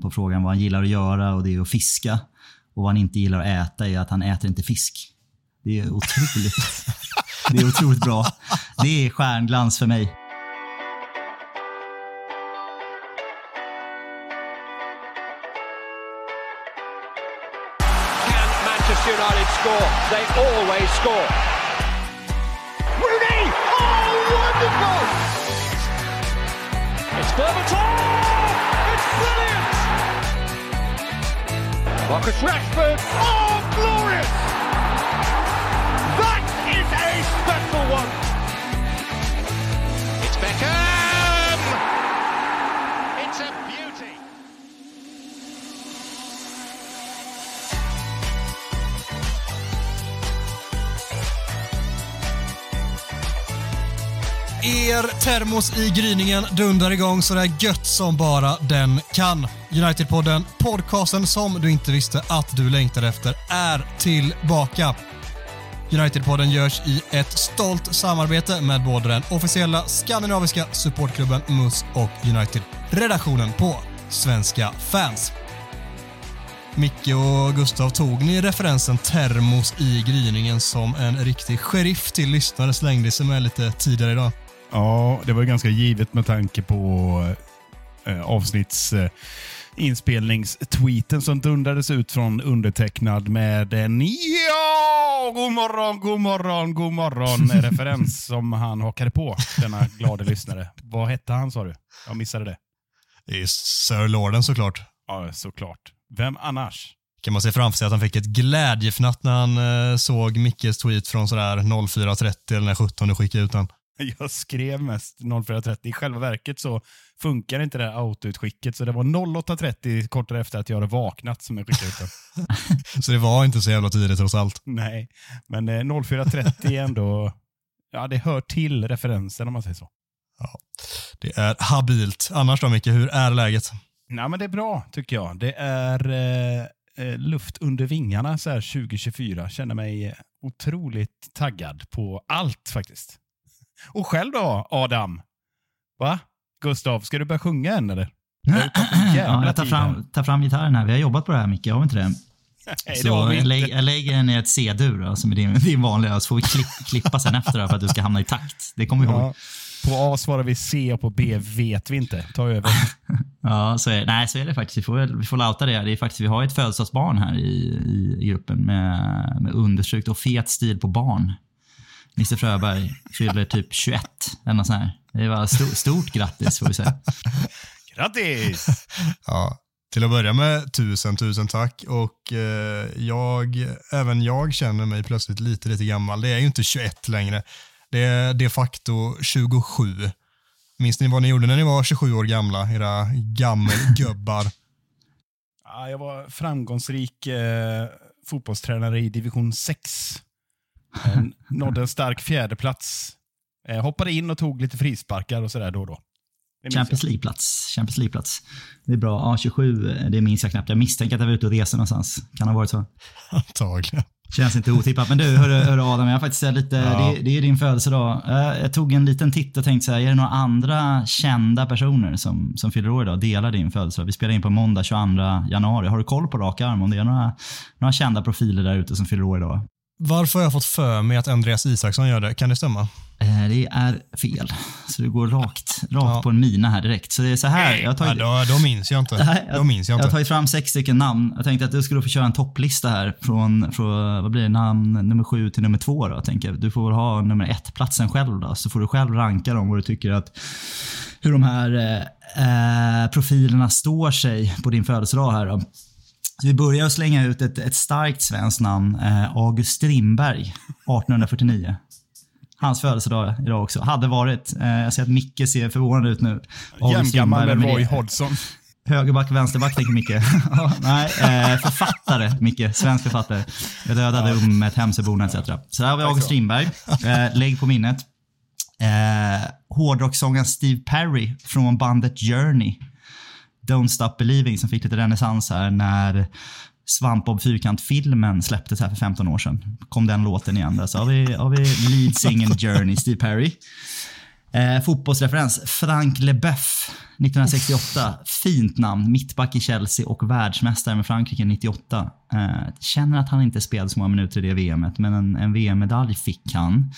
på frågan vad han gillar att göra och det är att fiska. Och vad han inte gillar att äta är att han äter inte fisk. Det är otroligt, det är otroligt bra. Det är stjärnglans för mig. Can Manchester United score? They always score. Marcus Rashford! Oh, glorious! That is a special one! It's Beckham! It's a beauty! Er termos i gryningen dundrar igång så det är gött som bara den kan. United-podden, podcasten som du inte visste att du längtade efter, är tillbaka. United-podden görs i ett stolt samarbete med både den officiella skandinaviska supportklubben MUS och United-redaktionen på Svenska fans. Micke och Gustav, tog ni referensen termos i gryningen som en riktig sheriff till lyssnare slängde sig med lite tidigare idag? Ja, det var ju ganska givet med tanke på eh, avsnitts eh, inspelningstweeten som dundrades ut från undertecknad med en ja, god morgon, god morgon, god morgon referens som han hakade på, denna glada lyssnare. Vad hette han sa du? Jag missade det. Det är Sir Lorden såklart. Ja, såklart. Vem annars? Kan man se framför sig att han fick ett glädjefnatt när han eh, såg Mickes tweet från sådär 04.30 eller när 17 du skickade ut den. Jag skrev mest 04.30. I själva verket så funkar inte det här autoutskicket, så det var 08.30 kort därefter att jag hade vaknat som jag skickade ut den. Så det var inte så jävla tidigt trots allt. Nej, men eh, 04.30 är ändå... Ja, det hör till referensen om man säger så. Det är habilt. Annars då Micke, hur är läget? Nej, men det är bra tycker jag. Det är eh, eh, luft under vingarna så här 2024. Känner mig eh, otroligt taggad på allt faktiskt. Och själv då, Adam? Va? Gustav, ska du börja sjunga än eller? Det har Ja, jag tar fram, tar fram gitarren här. Vi har jobbat på det här Micke, har vi inte det? Nej, det Så har vi jag, lä inte. jag lägger den i ett C-dur som är din, din vanliga, så får vi klipp, klippa sen efter för att du ska hamna i takt. Det kommer vi ihåg. Ja. På A svarar vi C och på B vet vi inte. Ta över. Ja, så är, nej, så är det faktiskt. Vi får, vi får lauta det. det är faktiskt, vi har ett födelsedagsbarn här i, i, gruppen med, med understrykt och fet stil på barn. Mr Fröberg fyller typ 21 eller något sånt här. Det var sto, stort grattis får vi säga. Grattis! Ja, till att börja med, tusen, tusen tack. Och eh, jag, även jag känner mig plötsligt lite, lite gammal. Det är ju inte 21 längre. Det är de facto 27. Minns ni vad ni gjorde när ni var 27 år gamla, era gammelgubbar? Ja, jag var framgångsrik eh, fotbollstränare i division 6. Eh, nådde en stark fjärdeplats. Eh, hoppade in och tog lite frisparkar och sådär då och då. Champions League-plats. Champions League-plats. Det är bra. Ja, 27, det minns jag knappt. Jag misstänker att jag var ute och reste någonstans. Kan ha varit så. Antagligen. Känns inte otippat. Men du, hörru, hörru Adam, jag har faktiskt lite, Ja. det, det är din födelsedag. Eh, Jag tog en liten titt och tänkte så här, är det några andra kända personer som, som fyller år idag? Delar din födelsedag. Vi spelar in på måndag 22 januari. Har du koll på rak arm om det är några, några kända profiler där ute som fyller år idag? Varför har jag fått för mig att Andreas Isaksson gör det? Kan det stämma? Eh, Det är fel. Så du går rakt, rakt Ja. på en mina här direkt. Så det är så här. Jag tagit, Ja, då, då minns jag inte. Nej, Då minns jag Jag har inte. tagit fram sex stycken namn. Jag tänkte att du skulle få köra en topplista här från, från vad blir det, namn nummer sju till nummer två. Då, tänker jag. Du får väl ha nummer ett-platsen själv då, så får du själv ranka dem vad du tycker att hur de här eh, eh, profilerna står sig på din födelsedag här. Då. Vi börjar att slänga ut ett, ett starkt svenskt namn, eh, August Strindberg, 1849. Hans födelsedag idag också. Hade varit. Eh, jag ser att Micke ser förvånad ut nu. Jämngammal med Roy? Hodgson. Högerback, vänsterback tänker Micke. Ja, Nej, eh, författare Micke. Svensk författare. Jag dödade ummet, Hemsöborna etc. Så där har vi August Strindberg. Eh, lägg på minnet. Eh, Hårdrockssångaren Steve Perry från bandet Journey. Don't Stop Believing som fick lite renässans här när Svampbob Fyrkant-filmen släpptes här för 15 år sedan. Kom den låten igen där. Så har vi, har vi lead singern Journey, Steve Perry. Eh, fotbollsreferens. Frank Leboeuf, 1968. Fint namn. Mittback i Chelsea och världsmästare med Frankrike 98. Eh, känner att han inte spelade så många minuter i det VMet, men en, en VM-medalj fick han.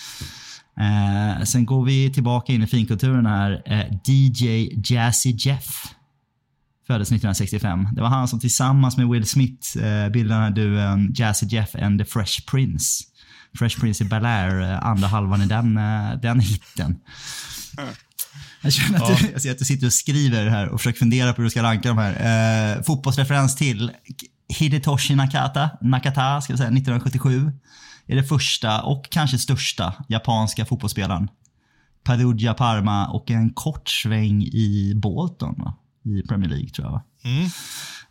Eh, sen går vi tillbaka in i finkulturen här. Eh, DJ Jazzy Jeff föddes 1965. Det var han som tillsammans med Will Smith eh, bildade duon Jazzy Jeff and the Fresh Prince. Fresh Prince i Bel-Air, eh, andra halvan i den, eh, den hitten. Jag känner att, du, jag ser att du sitter och skriver här och försöker fundera på hur du ska ranka de här. Eh, fotbollsreferens till Hidetoshi Nakata, Nakata ska vi säga, 1977. Är det första och kanske största japanska fotbollsspelaren. Perugia Parma och en kort sväng i Bolton va? I Premier League tror jag. Mm.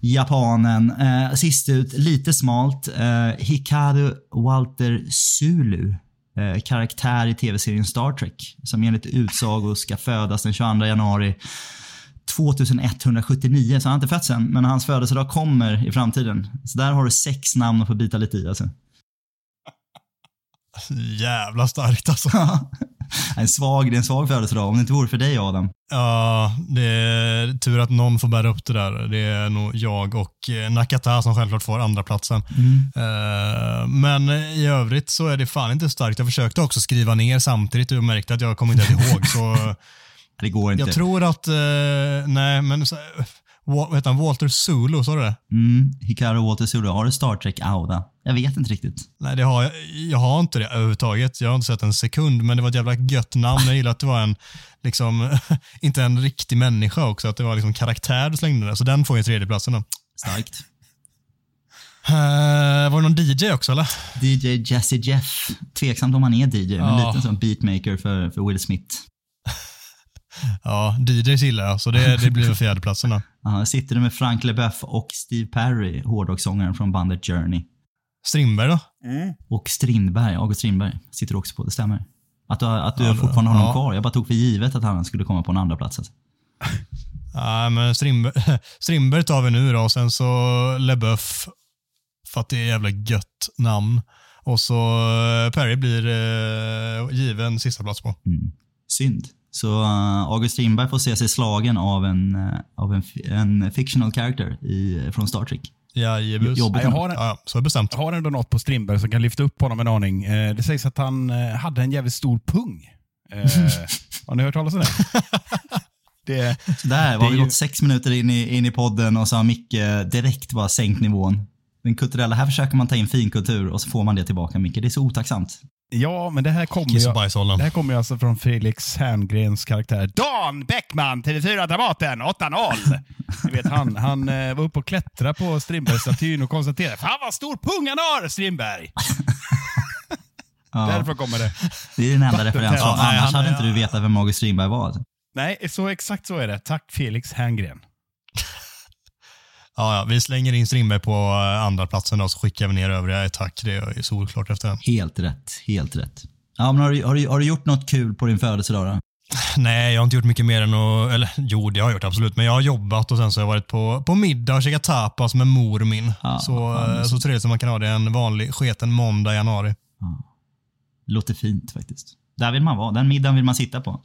Japanen. Eh, sist ut, lite smalt. Eh, Hikaru Walter Sulu. Eh, karaktär i tv-serien Star Trek. Som enligt utsago ska födas den 22 januari 2179. Så han har inte fötts än, men hans födelsedag kommer i framtiden. Så där har du sex namn att få bita lite i alltså. Jävla starkt alltså. en svag, det är en svag födelsedag, om det inte vore för dig Adam. Ja, det är tur att någon får bära upp det där. Det är nog jag och eh, Nakata som självklart får andra platsen. Eh, Men i övrigt så är det fan inte starkt. Jag försökte också skriva ner samtidigt och märkte att jag kommer inte ihåg. Så Det går inte. jag tror att, eh, nej men, så, vad heter han, Walter Zulu, sa du det? Mm, Hikaru Walter Sulu, har du Star Trek-aura? Jag vet inte riktigt. Nej, det har jag, jag har inte det överhuvudtaget. Jag har inte sett en sekund, men det var ett jävla gött namn. Jag gillar att det var en, liksom, inte en riktig människa också, att det var liksom karaktär du slängde där. Så den får ju tredjeplatsen då. Starkt. Uh, var det någon DJ också eller? DJ Jazzy Jeff. Tveksamt om han är DJ, men Ja. lite som beatmaker för, för Will Smith. Ja, DJs gillar jag, så det, det blir väl fjärdeplatsen då. Ja, sitter du med Frank Leboeuf och Steve Perry, hårdrockssångaren från bandet Journey. Strindberg då? Och Strindberg, August Strindberg, sitter du också på. Det stämmer. Att du, att du Ja, fortfarande har honom ja. kvar. Jag bara tog för givet att han skulle komma på en andra plats. Alltså. Ja, men Strindberg, Strindberg tar vi nu då och sen så LeBeouf för att det är jävla gött namn. Och så eh, Perry blir eh, given sista plats på. Mm. Synd. Så uh, August Strindberg får se sig slagen av en, uh, av en, en fictional character i, från Star Trek. Jajebus. Ja, jag har en- Ja, så bestämt. Jag har ändå något på Strindberg som kan lyfta upp honom en aning. Eh, det sägs att han eh, hade en jävligt stor pung. Eh, har ni hört talas om det? det Så där var vi ju- gått sex minuter in i, in i podden och så har Micke direkt bara sänkt nivån. Den kulturella, här försöker man ta in finkultur och så får man det tillbaka Micke. Det är så otacksamt. Ja, men det här kommer ju... Det här kommer ju alltså från Felix Herngrens karaktär Dan Bäckman, TV4 Dramaten, 8-0. Ni vet, han, han eh, var uppe och klättrade på Strindbergsstatyn och konstaterade Fan vad stor pung han har, Strindberg! Ja, Därifrån kommer det. det är den enda referensen. Ja, Annars hade inte du vetat vem August Strindberg var. Nej, så exakt så är det. Tack Felix Herngren. Ja, ja, vi slänger in Strindberg på eh, andra platsen då, så skickar vi ner övriga i tack. Det är solklart efter den. Helt rätt. Helt rätt. Ja, men har, du, har, du, har du gjort något kul på din födelsedag då? Nej, jag har inte gjort mycket mer än att, eller jo det har jag gjort absolut, men jag har jobbat och sen så har jag varit på, på middag och käkat tapas med mor min. Ja, så, fan, eh, så trevligt som man kan ha det en vanlig sketen måndag i januari. Låter fint faktiskt. Där vill man vara. Den middagen vill man sitta på.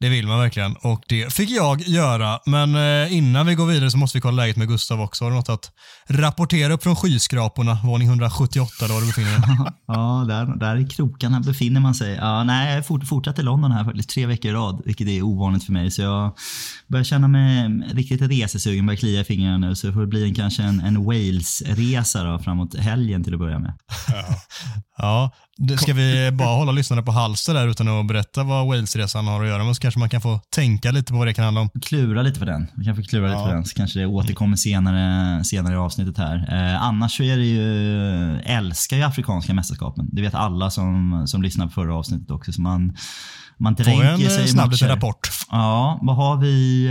Det vill man verkligen och det fick jag göra. Men eh, innan vi går vidare så måste vi kolla läget med Gustav också. Har du något att rapportera upp från skyskraporna, våning 178 där du befinner dig? Ja, där, där i krokarna befinner man sig. Ja, nej, jag fort, fortsatt i London här faktiskt tre veckor i rad, vilket är ovanligt för mig. Så jag börjar känna mig riktigt resesugen, börjar klia i fingrarna nu. Så det får bli en, kanske en, en Wales-resa framåt helgen till att börja med. Ja, det ska vi bara hålla lyssnarna på halsen där utan att berätta vad Walesresan har att göra med så kanske man kan få tänka lite på vad det kan handla om. Klura lite på den. Vi kan få klura lite Ja. på den, så kanske det återkommer senare, senare i avsnittet här. Eh, annars så är det ju, älskar ju afrikanska mästerskapen. Det vet alla som, som lyssnade på förra avsnittet också. Så man, man en dränker sig i snabb liten matcher. rapport? Ja, vad har vi?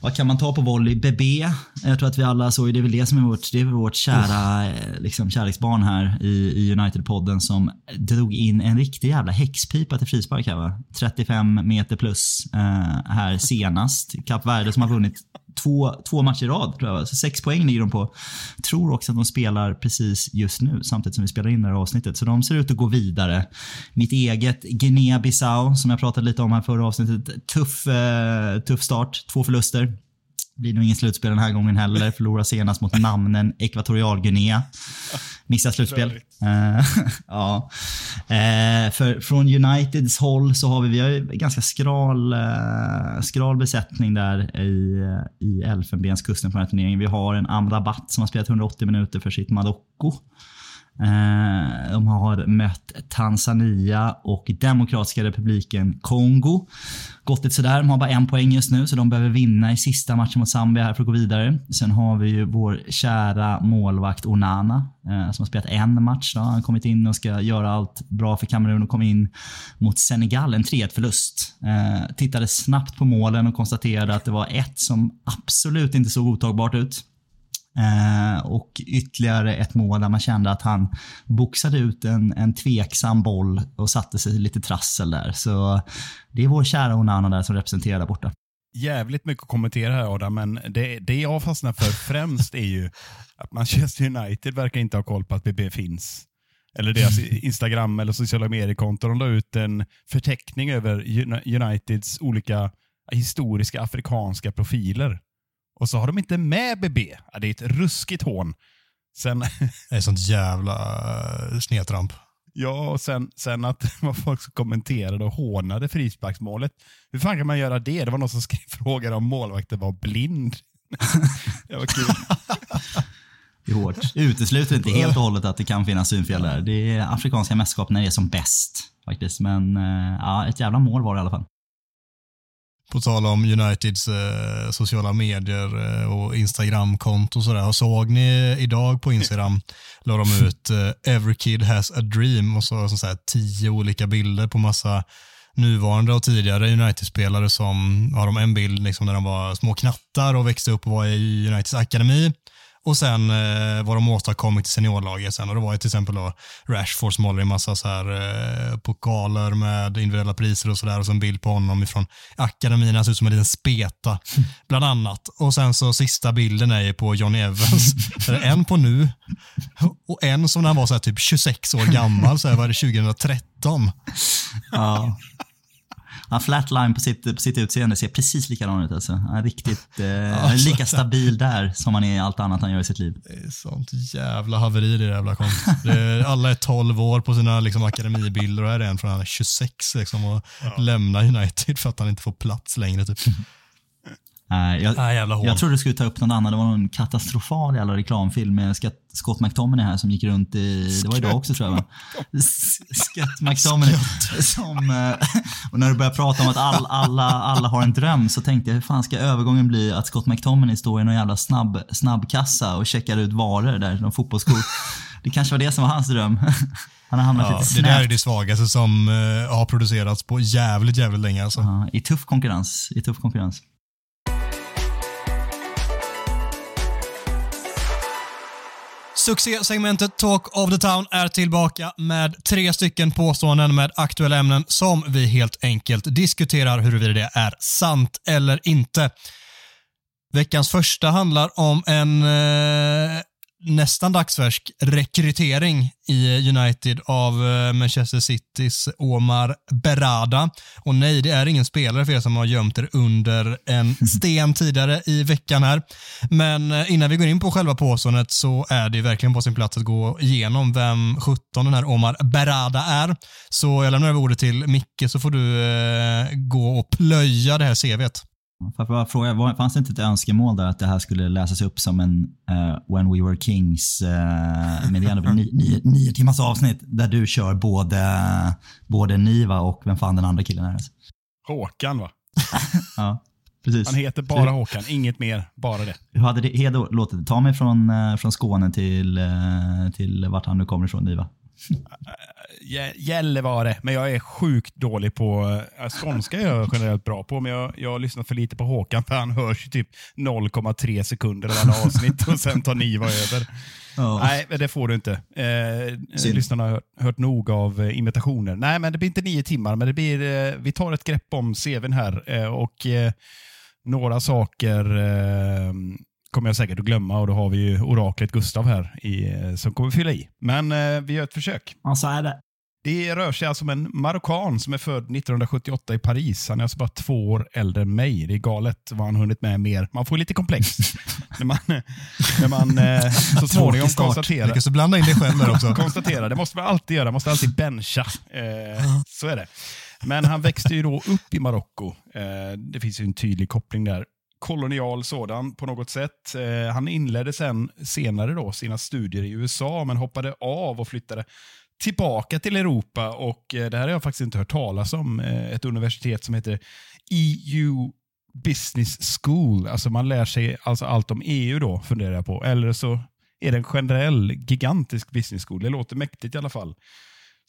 Vad kan man ta på volley? BB. Jag tror att vi alla såg, det är väl det som är vårt, det är vårt kära eh, liksom, kärleksbarn här i, i United-podden som drog in en riktig jävla häxpipa till frispark här va? 35 meter plus eh, här senast. Kap Verde som har vunnit två, två matcher i rad. Tror jag. Så sex poäng ligger de på. Tror också att de spelar precis just nu, samtidigt som vi spelar in det här avsnittet. Så de ser ut att gå vidare. Mitt eget Guinea-Bissau, som jag pratade lite om här förra avsnittet. Tuff, eh, tuff start, två förluster. Blir nog ingen slutspel den här gången heller. Förlorar senast mot namnen Ekvatorialguinea. Missar slutspel. Uh, ja. Uh, för, från Uniteds håll så har vi, vi har ganska skral, uh, skral besättning där i, i Elfenbenskusten på den här turneringen. Vi har en Amrabat som har spelat 180 minuter för sitt Marocko. Eh, de har mött Tanzania och Demokratiska republiken Kongo. Gått lite sådär, de har bara en poäng just nu så de behöver vinna i sista matchen mot Zambia här för att gå vidare. Sen har vi ju vår kära målvakt Onana eh, som har spelat en match. Då. Han har kommit in och ska göra allt bra för Kamerun och kom in mot Senegal, en 3-1 förlust. Eh, tittade snabbt på målen och konstaterade att det var ett som absolut inte såg otagbart ut. Eh, och ytterligare ett mål där man kände att han boxade ut en, en tveksam boll och satte sig lite trassel där. Så det är vår kära Onana där som representerar där borta. Jävligt mycket att kommentera här Adam, men det, det jag fastnar för främst är ju att Manchester United verkar inte ha koll på att BB finns. Eller deras Instagram eller sociala mediekonton. De la ut en förteckning över Uniteds olika historiska afrikanska profiler. Och så har de inte med BB. Ja, det är ett ruskigt hån. Sen... Det är sånt jävla eh, snedtramp. Ja, och sen, sen att var folk som kommenterade och hånade frisparksmålet. Hur fan kan man göra det? Det var någon som skrev frågade om målvakten var blind. det var kul. Det är hårt. Utesluter inte helt och hållet att det kan finnas synfel där. Det är afrikanska mästerskap när det är som bäst. faktiskt. Men eh, ja, ett jävla mål var det i alla fall. På tal om Uniteds eh, sociala medier eh, och Instagramkonto och sådär. Såg ni idag på Instagram, la de ut eh, “Every kid has a dream” och så, så, här, tio olika bilder på massa nuvarande och tidigare United-spelare som har de en bild liksom, där de var små knattar och växte upp och var i Uniteds akademi. Och sen eh, vad de åstadkommit i seniorlaget sen. Och det var ju till exempel då Rashford som håller i massa så här, eh, pokaler med individuella priser och sådär. Och så en bild på honom ifrån akademin. Han ser ut som en liten speta, bland annat. Och sen så sista bilden är ju på Johnny Evans. en på nu och en som när han var så här, typ 26 år gammal. Så här, var det 2013. Ja. Han flatline på sitt, på sitt utseende ser precis likadan ut. Alltså. Han är riktigt, eh, alltså, lika stabil där som han är i allt annat han gör i sitt liv. Det är sånt jävla haveri det jävla kontot. alla är 12 år på sina liksom, akademibilder och här är en från han är 26 liksom, och ja. lämnar United för att han inte får plats längre. Typ. Nej, jag, ah, jag trodde du skulle ta upp någon annan. Det var någon katastrofal jävla reklamfilm med Scott McTominay här som gick runt i, det var idag också tror jag va? Scott McTominay. Som, eh, och när du började prata om att all, alla, alla har en dröm så tänkte jag hur fan ska övergången bli att Scott McTominay står i någon jävla snabb, snabbkassa och checkar ut varor där, någon fotbollsskor. Det kanske var det som var hans dröm. Han har hamnat ja, lite snett. Det där är det svagaste som uh, har producerats på jävligt, jävligt länge. Alltså. Ja, I tuff konkurrens. I tuff konkurrens. Succésegmentet Talk of the Town är tillbaka med tre stycken påståenden med aktuella ämnen som vi helt enkelt diskuterar huruvida det är sant eller inte. Veckans första handlar om en eh, nästan dagsfärsk rekrytering i United av eh, Manchester Citys Omar Berada. Och nej, det är ingen spelare för er som har gömt er under en sten tidigare i veckan här. Men eh, innan vi går in på själva påståendet så är det verkligen på sin plats att gå igenom vem 17 den här Omar Berada är. Så jag lämnar över ordet till Micke så får du eh, gå och plöja det här CVet. Får jag bara fråga, fanns det inte ett önskemål där att det här skulle läsas upp som en uh, When We Were Kings uh, meddelande? nio, nio, nio timmars avsnitt där du kör både, både Niva och vem fan den andra killen är. Alltså. Håkan va? ja, precis. Han heter bara Håkan, inget mer, bara det. Hur hade det låtit? Ta mig från, uh, från Skåne till, till vart han nu kommer ifrån, Niva. Gällivare, men jag är sjukt dålig på... Äh, skånska är jag generellt bra på, men jag, jag har lyssnat för lite på Håkan, för han hörs ju typ 0,3 sekunder av alla avsnitt och sen tar Niva över. Oh. Nej, det får du inte. Eh, lyssnarna har hört, hört nog av eh, imitationer. Nej, men det blir inte nio timmar, men det blir, eh, vi tar ett grepp om CVn här. Eh, och eh, Några saker eh, kommer jag säkert att glömma och då har vi ju oraklet Gustav här i, eh, som kommer fylla i. Men eh, vi gör ett försök. Ja, så är det. Det rör sig alltså om en marockan som är född 1978 i Paris. Han är alltså bara två år äldre än mig. Det är galet vad han hunnit med mer. Man får lite komplex när man, när man eh, så småningom konstaterar. Lyckas du blanda in dig själv där också? konstatera. Det måste man alltid göra. Man måste alltid bencha. Eh, så är det. Men han växte ju då upp i Marocko. Eh, det finns ju en tydlig koppling där. Kolonial sådan på något sätt. Eh, han inledde sen senare då sina studier i USA men hoppade av och flyttade tillbaka till Europa och eh, det här har jag faktiskt inte hört talas om. Eh, ett universitet som heter EU Business School. Alltså man lär sig alltså allt om EU då, funderar jag på. Eller så är det en generell gigantisk business school. Det låter mäktigt i alla fall.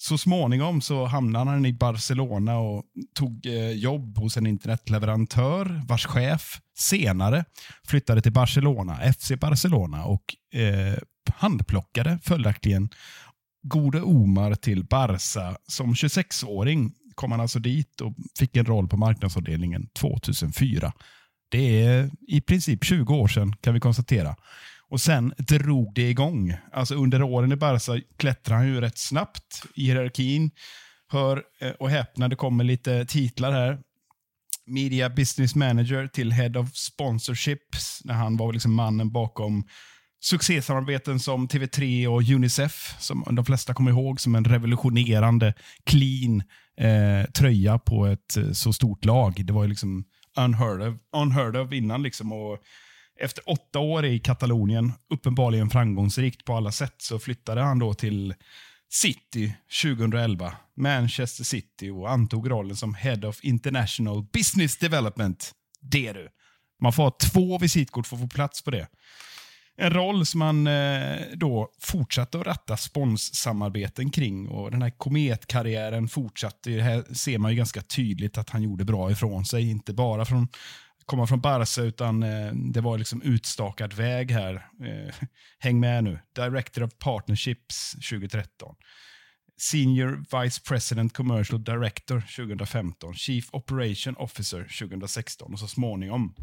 Så småningom så hamnade han i Barcelona och tog eh, jobb hos en internetleverantör vars chef senare flyttade till Barcelona, FC Barcelona och eh, handplockade följaktligen gode Omar till Barca. Som 26-åring kom han alltså dit och fick en roll på marknadsavdelningen 2004. Det är i princip 20 år sedan kan vi konstatera. Och sen drog det igång. Alltså under åren i Barca klättrade han ju rätt snabbt i hierarkin. Hör eh, och häpna, det kommer lite titlar här. Media Business Manager till Head of Sponsorships, när han var liksom mannen bakom succésamarbeten som TV3 och Unicef, som de flesta kommer ihåg som en revolutionerande, clean eh, tröja på ett eh, så stort lag. Det var ju liksom unheard of, unheard of innan. Liksom, och efter åtta år i Katalonien, uppenbarligen framgångsrikt på alla sätt, så flyttade han då till City 2011, Manchester City och antog rollen som Head of International Business Development. Det du. Man får ha två visitkort för att få plats på det. En roll som man eh, då fortsatte att ratta sponssamarbeten kring och den här kometkarriären fortsatte. Här ser man ju ganska tydligt att han gjorde bra ifrån sig. Inte bara från komma från Barca, utan eh, det var liksom utstakad väg här. Eh, häng med nu. Director of Partnerships 2013. Senior Vice President Commercial Director 2015. Chief Operation Officer 2016 och så småningom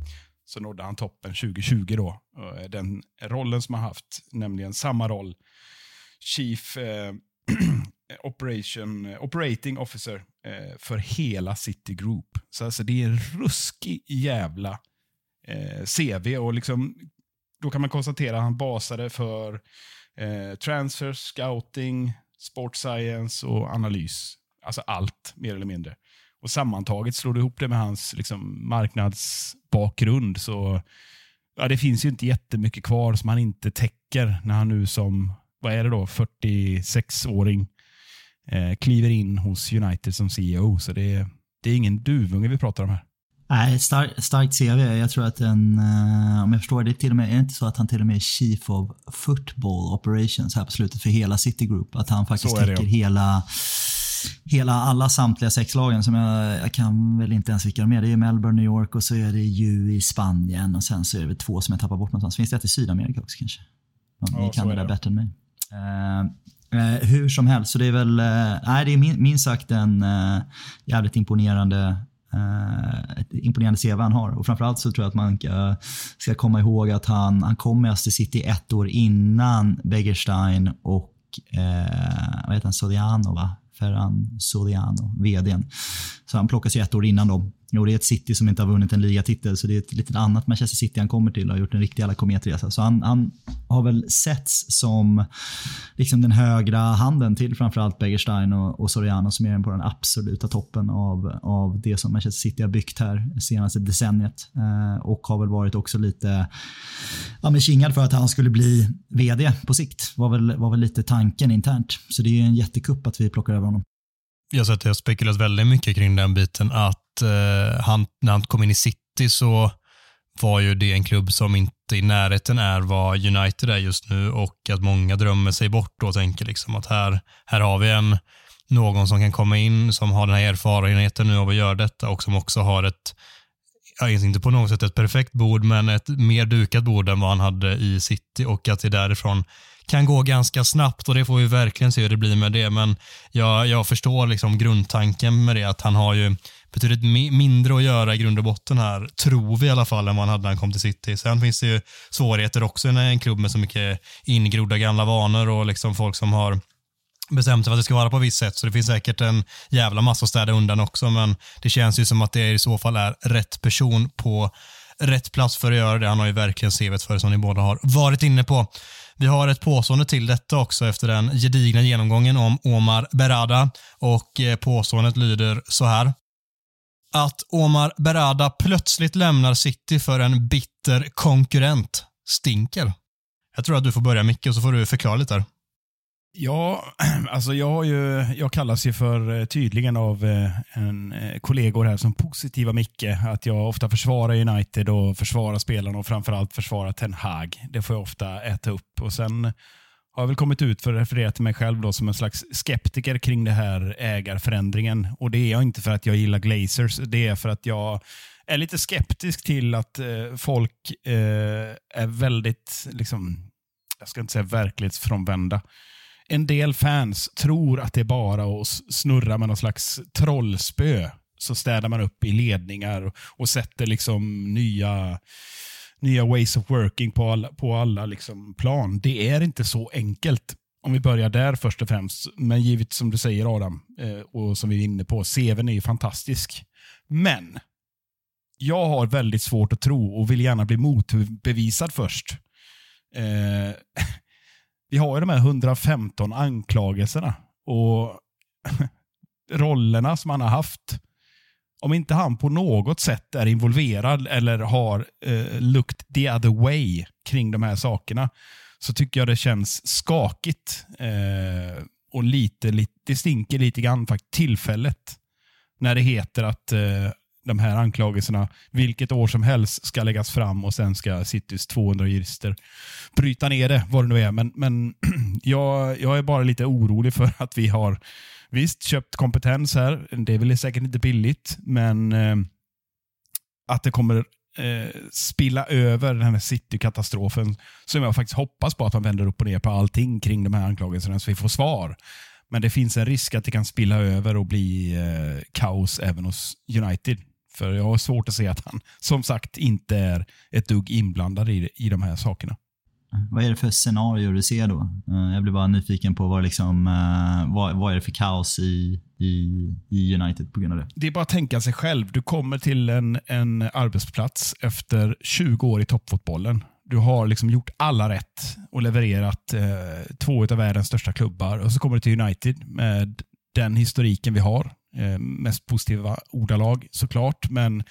så nådde han toppen 2020 då. Eh, den rollen som han haft, nämligen samma roll, Chief eh, Eh, operation, eh, Operating Officer eh, för hela City Group. Så alltså det är en ruskig jävla eh, CV och liksom, då kan man konstatera att han basade för eh, transfer, scouting, sport science och analys. Alltså allt, mer eller mindre. Och sammantaget slår du ihop det med hans liksom, marknadsbakgrund så ja, det finns ju inte jättemycket kvar som han inte täcker när han nu som, vad är det då, 46-åring eh, kliver in hos United som CEO. Så det är, det är ingen duvunge vi pratar om här. Nej, star, starkt CV. Jag tror att en, uh, om jag förstår det, till och med, är det inte så att han till och med är Chief of Football Operations här på slutet för hela City Group? Att han faktiskt täcker hela hela alla samtliga sex lagen som jag, jag kan väl inte ens vilka de är. Det är Melbourne, New York och så är det ju i Spanien och sen så är det två som jag tappar bort någonstans. Finns det ett i Sydamerika också kanske? Någon, ja, ni kan det där bättre än mig. Uh, Eh, hur som helst, så det är väl eh, nej, det är min, minst sagt en eh, jävligt imponerande eh, ett imponerande CV han har. Och framförallt så tror jag att man ska, ska komma ihåg att han, han kom med Öster City ett år innan Begerstein och eh, vad heter han, Sodiano va? Ferran Soliano, vdn. Så han plockas ju ett år innan då. Jo, det är ett City som inte har vunnit en ligatitel, så det är ett lite annat Manchester City han kommer till och har gjort en riktig jävla kometresa. Så han, han, har väl setts som liksom den högra handen till framförallt Begerstein och, och Soriano som är på den absoluta toppen av, av det som Manchester City har byggt här senaste decenniet. Eh, och har väl varit också lite ja, men kingad för att han skulle bli vd på sikt. Var väl, var väl lite tanken internt. Så det är en jättekupp att vi plockar över honom. Jag har sett det har spekulerats väldigt mycket kring den biten att eh, han, när han kom in i City så var ju det en klubb som inte i närheten är vad United är just nu och att många drömmer sig bort och tänker liksom att här, här har vi en någon som kan komma in som har den här erfarenheten nu av att göra detta och som också har ett, inte på något sätt ett perfekt bord, men ett mer dukat bord än vad han hade i City och att det därifrån kan gå ganska snabbt och det får vi verkligen se hur det blir med det. Men jag, jag förstår liksom grundtanken med det, att han har ju betydligt mindre att göra i grund och botten här, tror vi i alla fall, än vad han hade när han kom till City. Sen finns det ju svårigheter också när en klubb med så mycket ingrodda gamla vanor och liksom folk som har bestämt sig för att det ska vara på visst sätt. Så det finns säkert en jävla massa att städa undan också, men det känns ju som att det i så fall är rätt person på rätt plats för att göra det. Han har ju verkligen CVt för det som ni båda har varit inne på. Vi har ett påstående till detta också efter den gedigna genomgången om Omar Berada och eh, påståendet lyder så här. Att Omar Berada plötsligt lämnar City för en bitter konkurrent stinker. Jag tror att du får börja Micke och så får du förklara lite där. Ja, alltså jag, har ju, jag kallas ju för eh, tydligen av eh, en eh, kollegor här som positiva Micke. Att jag ofta försvarar United och försvarar spelarna och framförallt försvarar Ten Hag. Det får jag ofta äta upp. Och Sen har jag väl kommit ut för att referera till mig själv då, som en slags skeptiker kring det här ägarförändringen. Och Det är jag inte för att jag gillar Glazers. Det är för att jag är lite skeptisk till att eh, folk eh, är väldigt, liksom, jag ska inte säga verklighetsfrånvända en del fans tror att det är bara att snurra med någon slags trollspö. Så städar man upp i ledningar och sätter liksom nya, nya ways of working på alla, på alla liksom plan. Det är inte så enkelt. Om vi börjar där först och främst. Men givet som du säger Adam, eh, och som vi är inne på, CVn är ju fantastisk. Men jag har väldigt svårt att tro och vill gärna bli motbevisad först. Eh, vi har ju de här 115 anklagelserna och rollerna som han har haft. Om inte han på något sätt är involverad eller har eh, looked the other way kring de här sakerna så tycker jag det känns skakigt. Eh, och lite, lite, det stinker lite grann faktiskt tillfället. När det heter att eh, de här anklagelserna vilket år som helst ska läggas fram och sen ska Citys 200 jurister bryta ner det, vad det nu är. Men, men jag, jag är bara lite orolig för att vi har visst köpt kompetens här. Det är väl säkert inte billigt, men eh, att det kommer eh, spilla över den här City-katastrofen som jag faktiskt hoppas på att man vänder upp och ner på allting kring de här anklagelserna så vi får svar. Men det finns en risk att det kan spilla över och bli eh, kaos även hos United. För jag har svårt att se att han, som sagt, inte är ett dugg inblandad i, i de här sakerna. Vad är det för scenario du ser då? Eh, jag blir bara nyfiken på vad, liksom, eh, vad, vad är det för kaos i, i, i, United på grund av det? Det är bara att tänka sig själv. Du kommer till en, en arbetsplats efter 20 år i toppfotbollen. Du har liksom gjort alla rätt och levererat eh, två av världens största klubbar. Och så kommer du till United med den historiken vi har. Eh, mest positiva ordalag såklart, men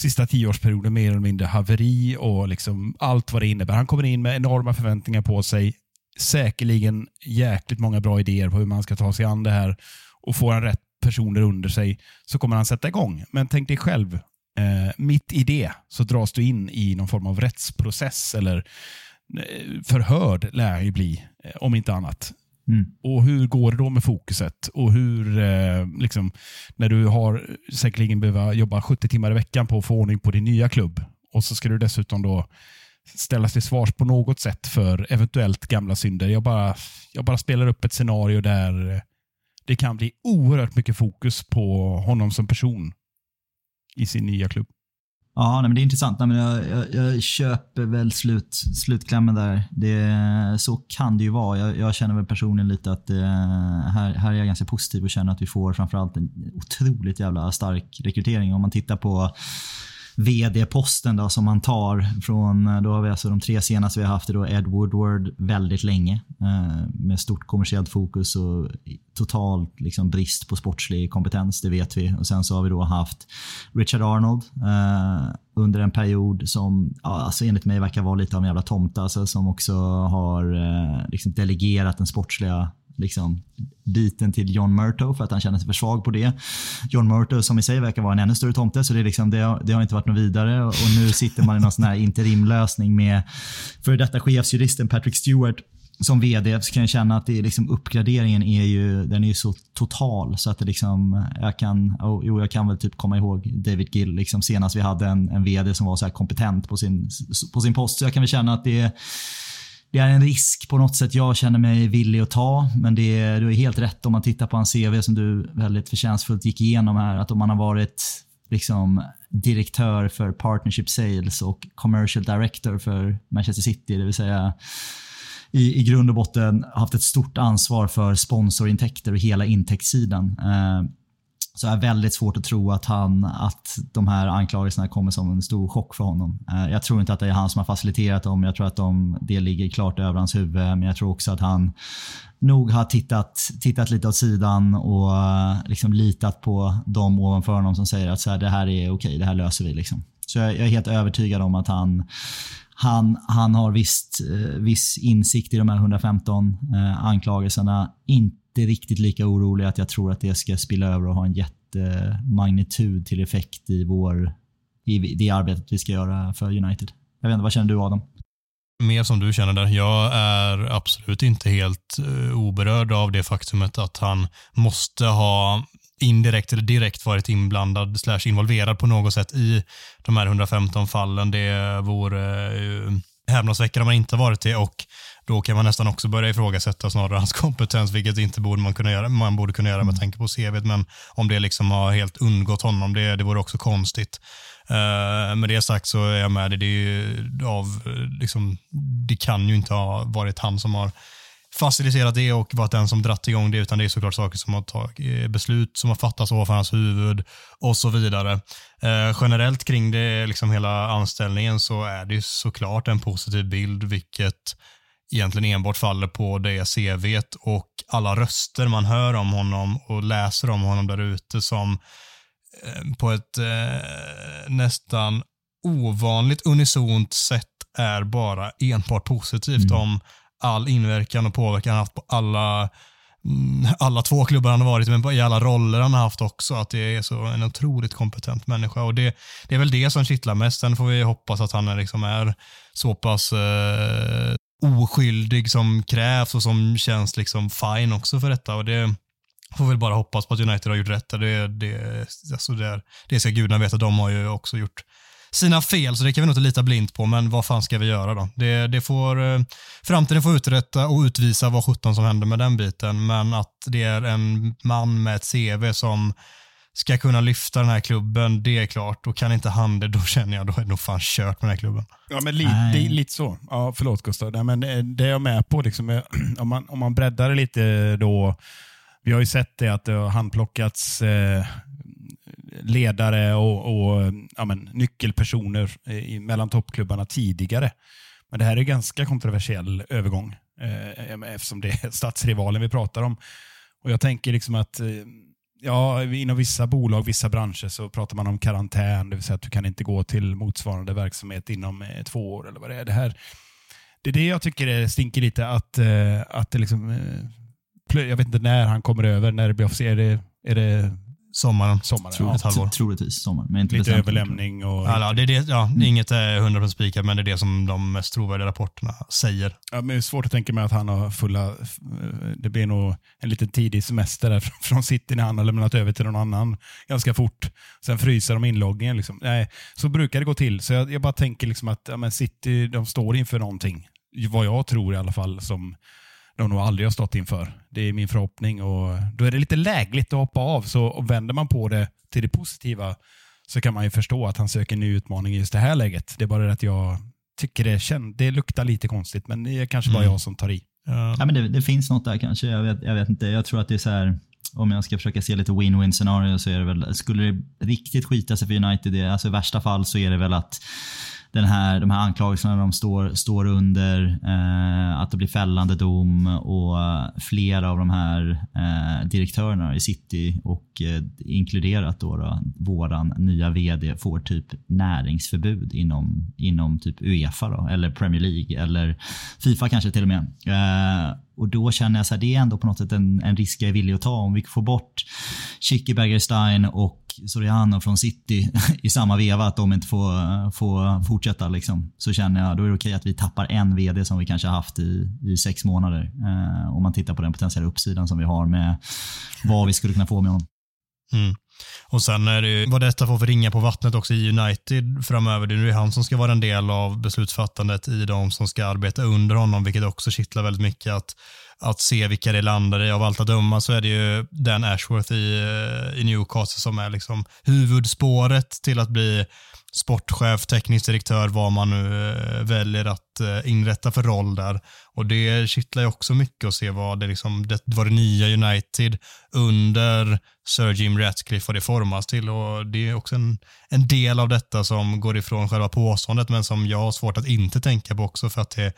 sista tioårsperioden mer eller mindre haveri och liksom allt vad det innebär. Han kommer in med enorma förväntningar på sig. Säkerligen jäkligt många bra idéer på hur man ska ta sig an det här och får han rätt personer under sig så kommer han sätta igång. Men tänk dig själv, eh, mitt i det så dras du in i någon form av rättsprocess eller eh, förhörd lär han ju bli, eh, om inte annat. Mm. Och Hur går det då med fokuset? Och hur, eh, liksom, när du har säkerligen behöva jobba 70 timmar i veckan på att få ordning på din nya klubb och så ska du dessutom då ställas till svars på något sätt för eventuellt gamla synder. Jag bara, jag bara spelar upp ett scenario där det kan bli oerhört mycket fokus på honom som person i sin nya klubb. Ja, nej, men det är intressant. Nej, men jag, jag, jag, köper väl slut, slutklämmen där. Det, så kan det ju vara. Jag, jag känner väl personligen lite att det, här, här är jag ganska positiv och känner att vi får framförallt en otroligt jävla stark rekrytering. Om man tittar på vd-posten då, som man tar från, eh, då har vi alltså de tre senaste vi har haft, då Ed Woodward väldigt länge eh, med stort kommersiellt fokus och total liksom, brist på sportslig kompetens, det vet vi. Och Sen så har vi då haft Richard Arnold eh, under en period som ja, alltså enligt mig verkar vara lite av en jävla tomte, alltså, som också har eh, liksom delegerat den sportsliga liksom, biten till John Murto för att han känner sig för svag på det. John Murto som i sig verkar vara en ännu större tomte, så det, är liksom, det, det har inte varit något vidare. Och nu sitter man i någon sån här interimlösning med för detta chefsjuristen Patrick Stewart som vd så kan jag känna att det är liksom uppgraderingen är ju, den är ju så total så att det liksom, jag kan, oh, jo, jag kan väl typ komma ihåg David Gill liksom senast vi hade en, en vd som var så kompetent på sin, på sin post. Så jag kan väl känna att det är det är en risk på något sätt jag känner mig villig att ta. Men det, du är helt rätt om man tittar på hans CV som du väldigt förtjänstfullt gick igenom här. Att om man har varit liksom direktör för partnership sales och commercial director för Manchester City, det vill säga i, i grund och botten haft ett stort ansvar för sponsorintäkter och hela intäktssidan. Eh, så är väldigt svårt att tro att, han, att de här anklagelserna kommer som en stor chock för honom. Eh, jag tror inte att det är han som har faciliterat dem. Jag tror att de, det ligger klart över hans huvud. Men jag tror också att han nog har tittat, tittat lite åt sidan och eh, liksom litat på de ovanför honom som säger att så här, det här är okej, det här löser vi. Liksom. Så jag, jag är helt övertygad om att han han, han har visst, eh, viss insikt i de här 115 eh, anklagelserna. Inte riktigt lika orolig att jag tror att det ska spilla över och ha en jättemagnitud till effekt i, vår, i det arbetet vi ska göra för United. Jag vet inte, vad känner du Adam? Mer som du känner där. Jag är absolut inte helt uh, oberörd av det faktumet att han måste ha indirekt eller direkt varit inblandad slash involverad på något sätt i de här 115 fallen. Det vore uh, häpnadsväckande om han inte varit det och då kan man nästan också börja ifrågasätta snarare hans kompetens, vilket inte borde man kunna göra. Man borde kunna göra med tanke på CV, men om det liksom har helt undgått honom, det, det vore också konstigt. Uh, med det sagt så är jag med det. Det, av, liksom, det kan ju inte ha varit han som har faciliterat det och varit den som dratt igång det, utan det är såklart saker som har tagit, eh, beslut som har fattats ovanför hans huvud och så vidare. Eh, generellt kring det, liksom hela anställningen så är det såklart en positiv bild, vilket egentligen enbart faller på det CVt och alla röster man hör om honom och läser om honom där ute som eh, på ett eh, nästan ovanligt unisont sätt är bara enbart positivt mm. om all inverkan och påverkan han haft på alla mm, alla två klubbar han har varit men i alla roller han har haft också. Att det är så en otroligt kompetent människa. Och det, det är väl det som kittlar mest. Sen får vi hoppas att han är, liksom är så pass eh, oskyldig som krävs och som känns liksom fine också för detta. Och det får väl bara hoppas på att United har gjort rätt. Det, det, alltså det, det ska gudarna veta. De har ju också gjort sina fel, så det kan vi nog inte lita blint på. Men vad fan ska vi göra då? Det, det får, eh, framtiden får uträtta och utvisa vad sjutton som händer med den biten. Men att det är en man med ett CV som ska kunna lyfta den här klubben, det är klart. Och kan inte han det, då känner jag då är det nog fan kört med den här klubben. Ja, men lite, lite så. Ja, förlåt Gustav. Nej, men eh, det är jag med på. Liksom, om, man, om man breddar det lite då. Vi har ju sett det att det har handplockats eh, ledare och, och ja, men, nyckelpersoner i, mellan toppklubbarna tidigare. Men det här är en ganska kontroversiell övergång eh, eftersom det är statsrivalen vi pratar om. Och Jag tänker liksom att eh, ja, inom vissa bolag, vissa branscher så pratar man om karantän, det vill säga att du kan inte gå till motsvarande verksamhet inom eh, två år eller vad det är. Det, här, det är det jag tycker stinker lite, att, eh, att det liksom, eh, jag vet inte när han kommer över, när det blir officiellt. Är det, är det Sommaren. Sommaren, Tro, ja. ett halvår. Troligtvis sommar. Men inte Lite bestämt. överlämning och... Ja, det är det, ja, mm. Inget är 100% spikat, men det är det som de mest trovärdiga rapporterna säger. Ja, men det är svårt att tänka mig att han har fulla... Det blir nog en liten tidig semester där från City när han har lämnat över till någon annan ganska fort. Sen fryser de inloggningen. Liksom. Nej, så brukar det gå till. Så jag, jag bara tänker liksom att ja, men City de står inför någonting. Vad jag tror i alla fall som de nog aldrig har stått inför. Det är min förhoppning. och Då är det lite lägligt att hoppa av. Så vänder man på det till det positiva så kan man ju förstå att han söker en ny utmaning i just det här läget. Det är bara det att jag tycker det, känd, det luktar lite konstigt, men det är kanske bara mm. jag som tar i. Ja, men det, det, finns något där kanske. Jag vet, jag vet inte. Jag tror att det är så här, om jag ska försöka se lite win-win scenario så är det väl, skulle det riktigt skita sig för United, det, alltså i värsta fall så är det väl att den här, de här anklagelserna de står, står under, eh, att det blir fällande dom och flera av de här eh, direktörerna i City och eh, inkluderat då, då våran nya VD får typ näringsförbud inom, inom typ Uefa då, eller Premier League eller Fifa kanske till och med. Eh, och då känner jag att det är ändå på något sätt en, en risk jag är villig att ta. Om vi får bort Chicky Bergerstein och Soriano från City i samma veva, att de inte får, får fortsätta. Liksom, så känner jag då är det okej att vi tappar en VD som vi kanske har haft i, i sex månader. Eh, om man tittar på den potentiella uppsidan som vi har med vad vi skulle kunna få med honom. Mm. Och sen är det ju vad detta får för ringa på vattnet också i United framöver. Det är ju han som ska vara en del av beslutsfattandet i de som ska arbeta under honom, vilket också kittlar väldigt mycket att, att se vilka det landar i. Av allt att döma så är det ju Dan Ashworth i, eh, i Newcastle som är liksom huvudspåret till att bli sportchef, teknisk direktör, vad man nu eh, väljer att eh, inrätta för roll där. Och det kittlar ju också mycket att se vad det, liksom, det, vad det nya United under Sir Jim Ratcliffe vad det formas till. Och Det är också en, en del av detta som går ifrån själva påståendet men som jag har svårt att inte tänka på också för att det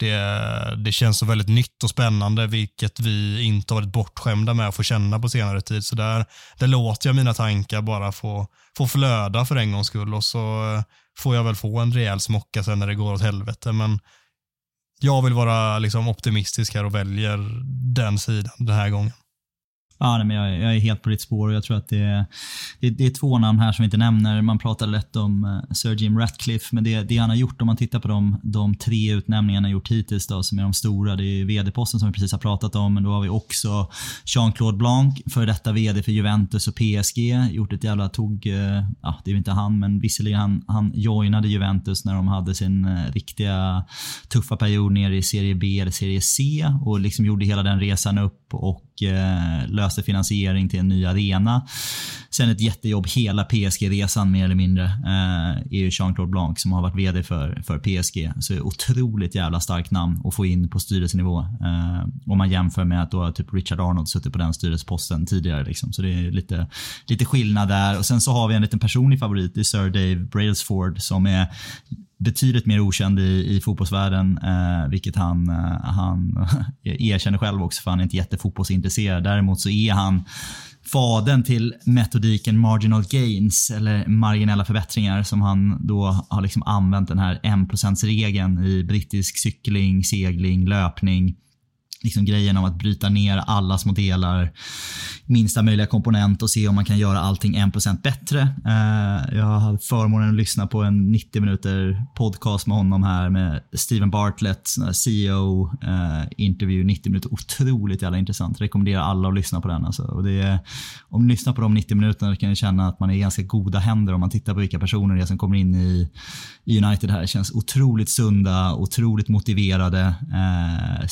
det, det känns så väldigt nytt och spännande, vilket vi inte har varit bortskämda med att få känna på senare tid. Så där, där låter jag mina tankar bara få, få flöda för en gångs skull och så eh, får jag väl få en rejäl smocka sen när det går åt helvete. Men jag vill vara liksom optimistisk här och väljer den sidan den här gången. Ja, nej, men jag, jag, är helt på ditt spår och jag tror att det är, det, det, är två namn här som vi inte nämner. Man pratar lätt om uh, Sir Jim Ratcliffe, men det, det han har gjort, om man tittar på de, de tre utnämningarna han gjort hittills, då, som är de stora, det är vd-posten som vi precis har pratat om, men då har vi också Jean-Claude Blanc, för detta vd för Juventus och PSG, gjort ett jävla tog, uh, ja det är inte han, men visserligen han, han joinade Juventus när de hade sin uh, riktiga tuffa period nere i Serie B eller Serie C och liksom gjorde hela den resan upp och eh, löste finansiering till en ny arena. Sen ett jättejobb hela PSG-resan mer eller mindre eh, är ju Jean-Claude Blanc som har varit VD för, för PSG. Så otroligt jävla starkt namn att få in på styrelsenivå. Eh, om man jämför med att då typ Richard Arnold suttit på den styrelseposten tidigare. Liksom. Så det är lite, lite skillnad där. Och Sen så har vi en liten personlig favorit Det är Sir Dave Brailsford som är betydligt mer okänd i, i fotbollsvärlden, eh, vilket han, eh, han erkänner själv också för han är inte jättefotbollsintresserad. Däremot så är han fadern till metodiken marginal gains eller marginella förbättringar som han då har liksom använt den här 1%-regeln i brittisk cykling, segling, löpning liksom grejen om att bryta ner alla små delar, minsta möjliga komponent och se om man kan göra allting 1% bättre. Eh, jag hade förmånen att lyssna på en 90 minuter podcast med honom här med Steven Bartlett, CEO eh, intervju 90 minuter. Otroligt jävla intressant. Rekommenderar alla att lyssna på den. Alltså. Och det är, om ni lyssnar på de 90 minuterna kan ni känna att man är i ganska goda händer om man tittar på vilka personer det är som kommer in i, United här. Det känns otroligt sunda, otroligt motiverade, eh,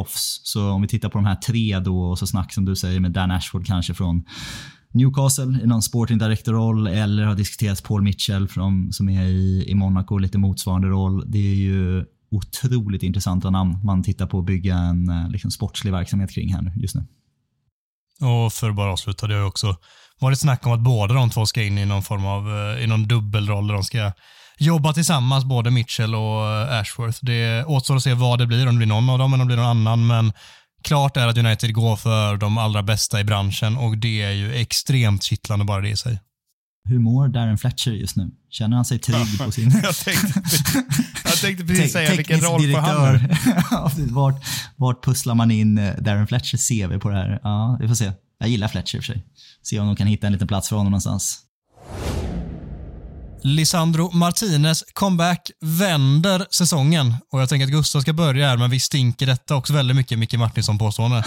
proffs. Så om vi tittar på de här tre då och så snack som du säger med Dan Ashford kanske från Newcastle i någon sporting director-roll eller har diskuterats Paul Mitchell från, som är i, i Monaco, lite motsvarande roll. Det är ju otroligt intressanta namn man tittar på att bygga en eh, liksom, sportslig verksamhet kring här just nu. Och för att bara avsluta, det har ju också varit snack om att båda de två ska in i någon form av eh, i någon dubbelroll där de ska jobba tillsammans, både Mitchell och eh, Ashworth. Det återstår att se vad det blir, om det blir någon av dem eller om det blir någon annan, men klart är att United går för de allra bästa i branschen och det är ju extremt kittlande bara det i sig. Hur mår Darren Fletcher just nu? Känner han sig trygg på sin... jag, tänkte, jag tänkte precis säga vilken roll får han nu? vart, vart pusslar man in eh, Darren Fletchers CV på det här? Ja, vi får se. Jag gillar Fletcher i och för sig. Se om de kan hitta en liten plats för honom någonstans. Lisandro Martinez comeback vänder säsongen. Och jag tänker att Gustav ska börja här, men vi stinker detta också väldigt mycket Micke Martinsson-påstående.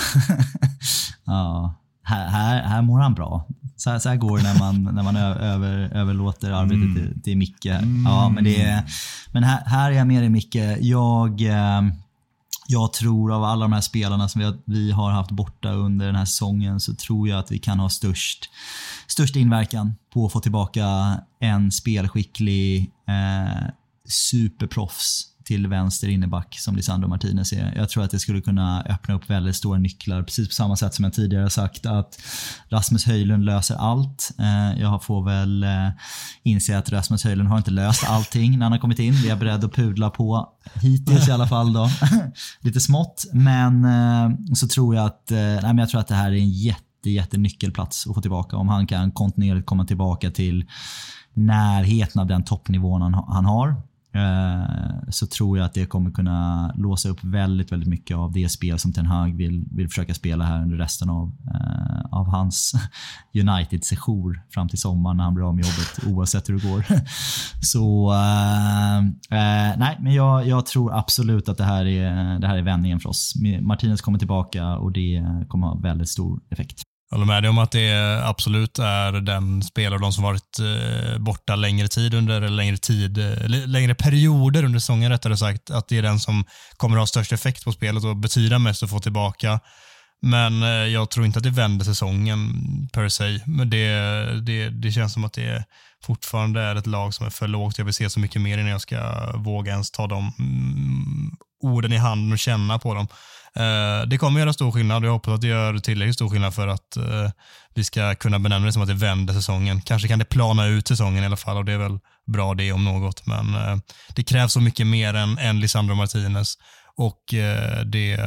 ja, här, här, här mår han bra. Så här, så här går det när man, när man över, överlåter arbetet mm. till, till Micke. Mm. Ja, men det är, men här, här är jag med dig Micke. Jag, eh, jag tror av alla de här spelarna som vi har, vi har haft borta under den här säsongen så tror jag att vi kan ha störst, störst inverkan på att få tillbaka en spelskicklig eh, superproffs till vänster inneback som Lisandro Martinez är. Jag tror att det skulle kunna öppna upp väldigt stora nycklar. Precis på samma sätt som jag tidigare sagt att Rasmus Höjlund löser allt. Eh, jag får väl eh, inse att Rasmus Höjlund har inte löst allting när han har kommit in. Det är jag beredd att pudla på hittills i alla fall. Då. Lite smått. Men eh, så tror jag att, nej, men jag tror att det här är en jätte, jätte nyckelplats att få tillbaka. Om han kan kontinuerligt komma tillbaka till närheten av den toppnivån han, han har. Eh, så tror jag att det kommer kunna låsa upp väldigt, väldigt mycket av det spel som Ten Hag vill, vill försöka spela här under resten av, eh, av hans United-sejour fram till sommaren när han blir av med jobbet oavsett hur det går. så eh, eh, nej, men jag, jag, tror absolut att det här, är, det här är vändningen för oss. Martinez kommer tillbaka och det kommer ha väldigt stor effekt. Jag håller med dig om att det absolut är den spelare, de som varit eh, borta längre tid under, eller längre tid, eh, längre perioder under säsongen rättare sagt, att det är den som kommer att ha störst effekt på spelet och betyda mest att få tillbaka. Men eh, jag tror inte att det vänder säsongen per se. Men det, det, det känns som att det fortfarande är ett lag som är för lågt. Jag vill se så mycket mer innan jag ska våga ens ta de mm, orden i handen och känna på dem. Eh, det kommer göra stor skillnad och jag hoppas att det gör tillräckligt stor skillnad för att eh, vi ska kunna benämna det som att det vänder säsongen. Kanske kan det plana ut säsongen i alla fall och det är väl bra det om något. Men eh, det krävs så mycket mer än, än Lisandro Martinez och eh, det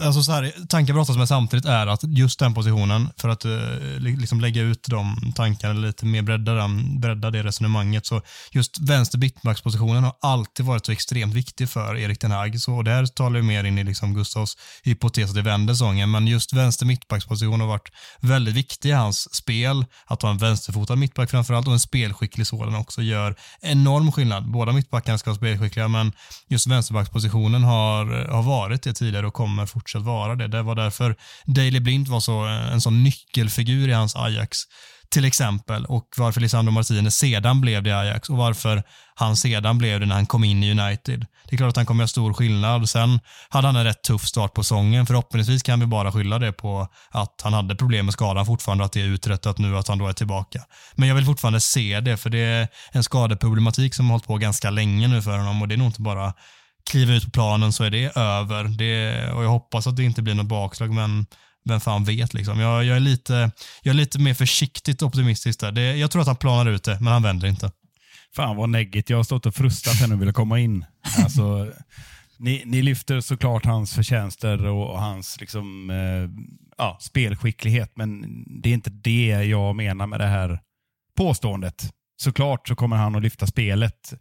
Alltså så här, tanken brottas med samtidigt är att just den positionen, för att uh, liksom lägga ut de tankarna lite mer, bredda, den, bredda det resonemanget, så just vänster mittbackspositionen har alltid varit så extremt viktig för Erik Den Hag. Så där talar vi mer in i liksom Gustavs hypotes att det vänder sången, men just vänster mittbacksposition har varit väldigt viktig i hans spel. Att ha en vänsterfotad mittback framförallt och en spelskicklig sådan också gör enorm skillnad. Båda mittbackarna ska vara spelskickliga, men just vänsterbackspositionen har, har varit det tidigare och kommer fortsatt vara det. Det var därför Daley Blind var så, eh, en sån nyckelfigur i hans Ajax till exempel och varför Lisandro Martinez sedan blev det i Ajax och varför han sedan blev det när han kom in i United. Det är klart att han kommer göra stor skillnad. Sen hade han en rätt tuff start på säsongen. Förhoppningsvis kan vi bara skylla det på att han hade problem med skadan fortfarande, att det är uträttat nu, att han då är tillbaka. Men jag vill fortfarande se det, för det är en skadeproblematik som har hållit på ganska länge nu för honom och det är nog inte bara kliver ut på planen så är det över. Det, och jag hoppas att det inte blir något bakslag, men vem fan vet liksom. Jag, jag, är, lite, jag är lite mer försiktigt optimistisk där. Det, jag tror att han planar ut det, men han vänder inte. Fan vad neggigt. Jag har stått och frustat här nu och ville komma in. Alltså, ni, ni, lyfter såklart hans förtjänster och, hans liksom, eh, ja, spelskicklighet, men det är inte det jag menar med det här påståendet. Såklart så kommer han att lyfta spelet.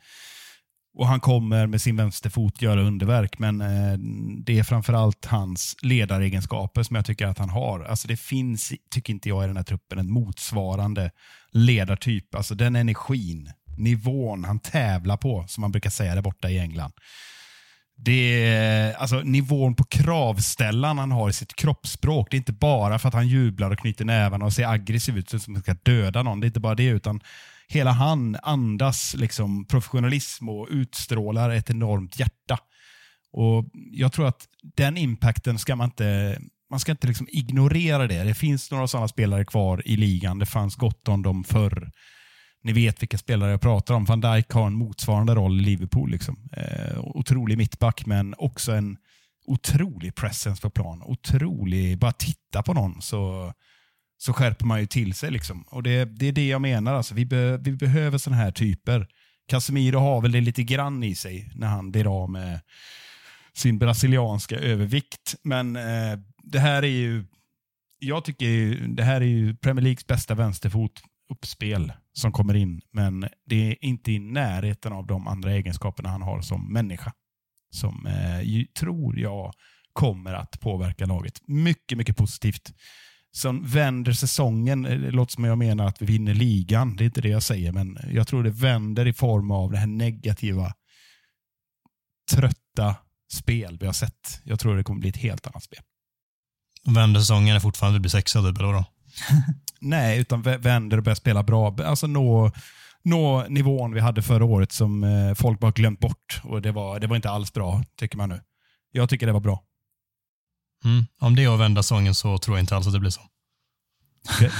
Och han kommer med sin vänsterfot göra underverk, men eh, det är framförallt hans ledaregenskaper som jag tycker att han har. Alltså det finns, tycker inte jag, i den här truppen en motsvarande ledartyp. Alltså den energin, nivån han tävlar på, som man brukar säga där borta i England. Det är, alltså, nivån på kravställan han har i sitt kroppsspråk. Det är inte bara för att han jublar och knyter nävarna och ser aggressiv ut som att han ska döda någon. Det är inte bara det, utan hela han andas liksom professionalism och utstrålar ett enormt hjärta. Och Jag tror att den impacten ska man inte man ska inte liksom ignorera det. Det finns några sådana spelare kvar i ligan. Det fanns gott om dem förr. Ni vet vilka spelare jag pratar om. Van Dijk har en motsvarande roll i Liverpool. Liksom. Eh, otrolig mittback, men också en otrolig presence på plan. Otrolig, bara titta på någon så så skärper man ju till sig. Liksom. Och det, det är det jag menar. Alltså, vi, be, vi behöver sådana här typer. Casemiro har väl det lite grann i sig när han blir av med sin brasilianska övervikt. Men eh, det här är ju, jag tycker ju, det här är ju Premier Leagues bästa vänsterfot uppspel som kommer in. Men det är inte i närheten av de andra egenskaperna han har som människa. Som eh, tror jag kommer att påverka laget mycket, mycket positivt som vänder säsongen. Eh, det låter som jag menar att vi vinner ligan. Det är inte det jag säger, men jag tror det vänder i form av det här negativa, trötta spel vi har sett. Jag tror det kommer bli ett helt annat spel. Vänder säsongen är fortfarande blir sexa typ, eller vadå? Nej, utan vänder och börjar spela bra. Alltså nå, nå nivån vi hade förra året som eh, folk bara glömt bort. Och det var, det var inte alls bra, tycker man nu. Jag tycker det var bra. Mm. Om det är att vända sången så tror jag inte alls att det blir så. Okay.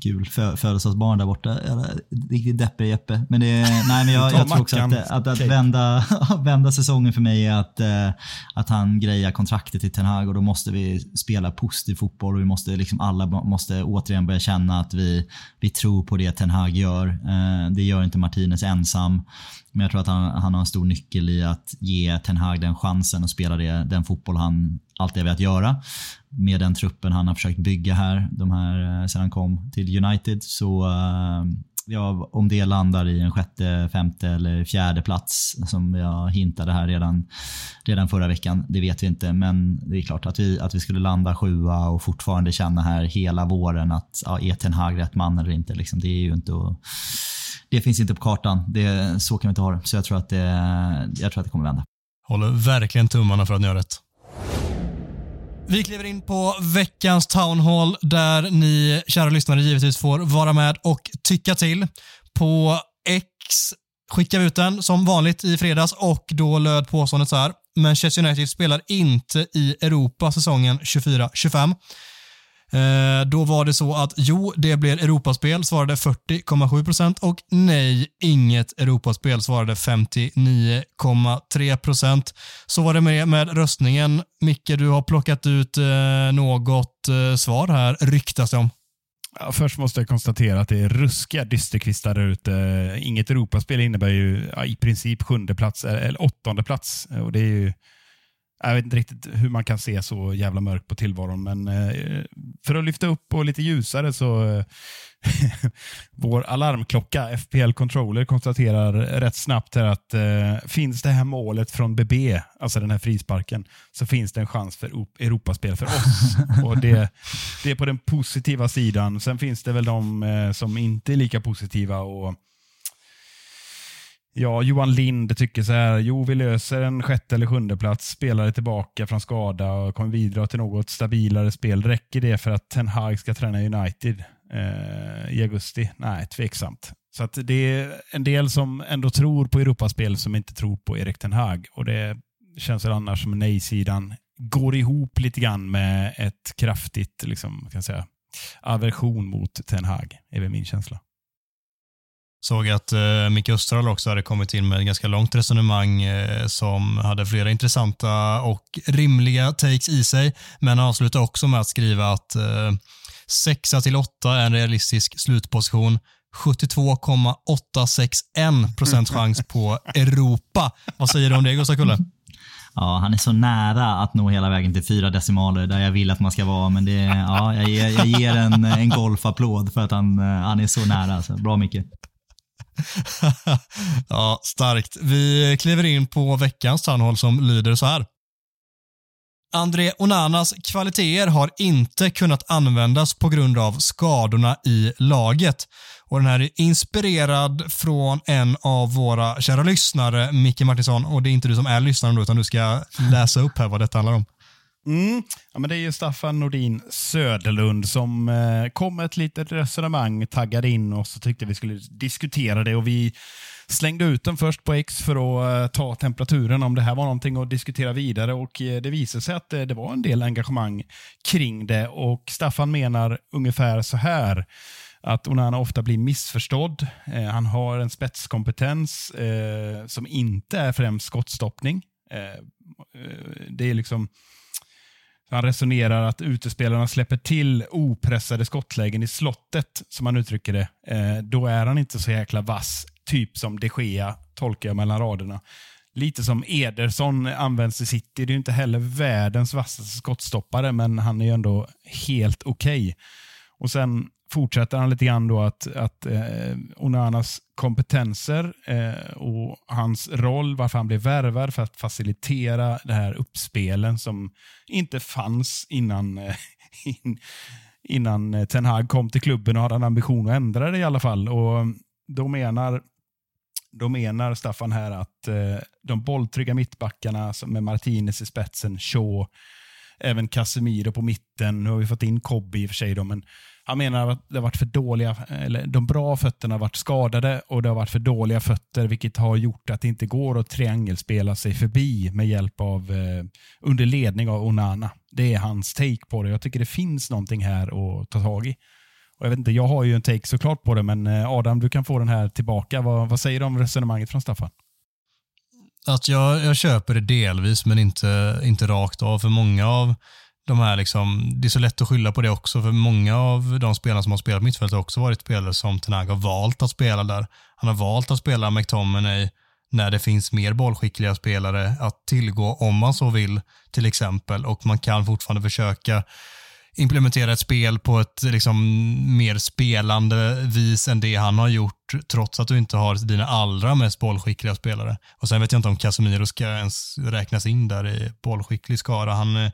Kul födelsedagsbarn där borta. Riktigt deppig Jeppe. Men, det, nej, men jag, jag tror också att, att, att vända, vända säsongen för mig är att, eh, att han grejar kontraktet till Ten Hag och då måste vi spela positiv fotboll och vi måste liksom alla måste återigen börja känna att vi, vi tror på det Ten Hag gör. Eh, det gör inte Martinez ensam. Men jag tror att han, han har en stor nyckel i att ge Ten Hag den chansen och spela det, den fotboll han alltid har velat göra. Med den truppen han har försökt bygga här, de här eh, sedan han kom till United. Så eh, ja, om det landar i en sjätte, femte eller fjärde plats som jag hintade här redan, redan förra veckan, det vet vi inte. Men det är klart att vi, att vi skulle landa sjua och fortfarande känna här hela våren att ja, är Ten Hag rätt man eller inte? Liksom, det är ju inte att det finns inte på kartan. Det, så kan vi inte ha det. Så jag tror, att det, jag tror att det kommer vända. Håller verkligen tummarna för att ni har rätt. Vi kliver in på veckans Town Hall där ni, kära lyssnare, givetvis får vara med och tycka till. På X skickar vi ut den som vanligt i fredags och då löd påståendet så här. Manchester United spelar inte i Europa säsongen 24-25. Eh, då var det så att jo, det blir Europaspel, svarade 40,7% och nej, inget Europaspel, svarade 59,3%. Så var det med, med röstningen. Micke, du har plockat ut eh, något eh, svar här, ryktas det om. Ja, först måste jag konstatera att det är ruskiga dysterkvistar där ute. Inget Europaspel innebär ju ja, i princip sjunde plats eller åttonde plats. Och det är ju jag vet inte riktigt hur man kan se så jävla mörkt på tillvaron, men eh, för att lyfta upp och lite ljusare så eh, vår alarmklocka FPL Controller konstaterar rätt snabbt här att eh, finns det här målet från BB, alltså den här frisparken, så finns det en chans för Europaspel för oss. och det, det är på den positiva sidan. Sen finns det väl de eh, som inte är lika positiva och Ja, Johan Lind tycker så här. Jo, vi löser en sjätte eller sjunde plats, spelare tillbaka från skada och kommer bidra till något stabilare spel. Räcker det för att Ten Hag ska träna United eh, i augusti? Nej, tveksamt. Så att det är en del som ändå tror på Europaspel som inte tror på Erik Ten Hag. Och det känns väl annars som nej-sidan går ihop lite grann med ett kraftigt liksom, kan säga, aversion mot Ten Hag, är väl min känsla. Såg att eh, Micke Österdahl också hade kommit in med ett ganska långt resonemang eh, som hade flera intressanta och rimliga takes i sig, men avslutade också med att skriva att eh, 6 till 8 är en realistisk slutposition. 72,861 procent chans på Europa. Vad säger du om det, Gustav Kulle? Ja, han är så nära att nå hela vägen till fyra decimaler där jag vill att man ska vara. Men det, ja, jag, ger, jag ger en, en golfapplåd för att han, eh, han är så nära. Så bra Micke. ja, starkt. Vi kliver in på veckans tandhåll som lyder så här. André Onanas kvaliteter har inte kunnat användas på grund av skadorna i laget. Och Den här är inspirerad från en av våra kära lyssnare, Micke Martinsson. Och det är inte du som är lyssnaren då, utan du ska läsa upp här vad detta handlar om. Mm. Ja, men det är ju Staffan Nordin Söderlund som eh, kom med ett litet resonemang, taggade in oss och tyckte vi skulle diskutera det. och Vi slängde ut den först på X för att eh, ta temperaturen om det här var någonting att diskutera vidare. och eh, Det visade sig att eh, det var en del engagemang kring det. och Staffan menar ungefär så här att Onana ofta blir missförstådd. Eh, han har en spetskompetens eh, som inte är främst skottstoppning. Eh, eh, det är liksom han resonerar att utespelarna släpper till opressade skottlägen i slottet, som han uttrycker det. Eh, då är han inte så jäkla vass, typ som de Gea, tolkar jag mellan raderna. Lite som Ederson används i City. Det är inte heller världens vassaste skottstoppare, men han är ändå helt okej. Okay. Och sen fortsätter han lite grann då att, att eh, Onanas kompetenser eh, och hans roll, varför han blev värvad för att facilitera det här uppspelen som inte fanns innan, eh, in, innan eh, Ten Hag kom till klubben och hade en ambition att ändra det i alla fall. Och då menar då menar Staffan här att eh, de bolltrygga mittbackarna med Martinez i spetsen, Shaw, även Casemiro på mitten. Nu har vi fått in Kobbe i och för sig, då, men han menar att det har varit för dåliga, eller de bra fötterna har varit skadade och det har varit för dåliga fötter vilket har gjort att det inte går att triangelspela sig förbi med hjälp av, eh, under ledning av Onana. Det är hans take på det. Jag tycker det finns någonting här att ta tag i. Och jag, vet inte, jag har ju en take såklart på det, men eh, Adam, du kan få den här tillbaka. Vad, vad säger du om resonemanget från Staffan? Att jag, jag köper det delvis, men inte, inte rakt av. För många av de här liksom, det är så lätt att skylla på det också, för många av de spelarna som har spelat mittfält har också varit spelare som Tenag har valt att spela där. Han har valt att spela McTominay när det finns mer bollskickliga spelare att tillgå om man så vill, till exempel. Och man kan fortfarande försöka implementera ett spel på ett liksom, mer spelande vis än det han har gjort, trots att du inte har dina allra mest bollskickliga spelare. Och Sen vet jag inte om Casemiro ska ens räknas in där i bollskicklig skara. Han eh,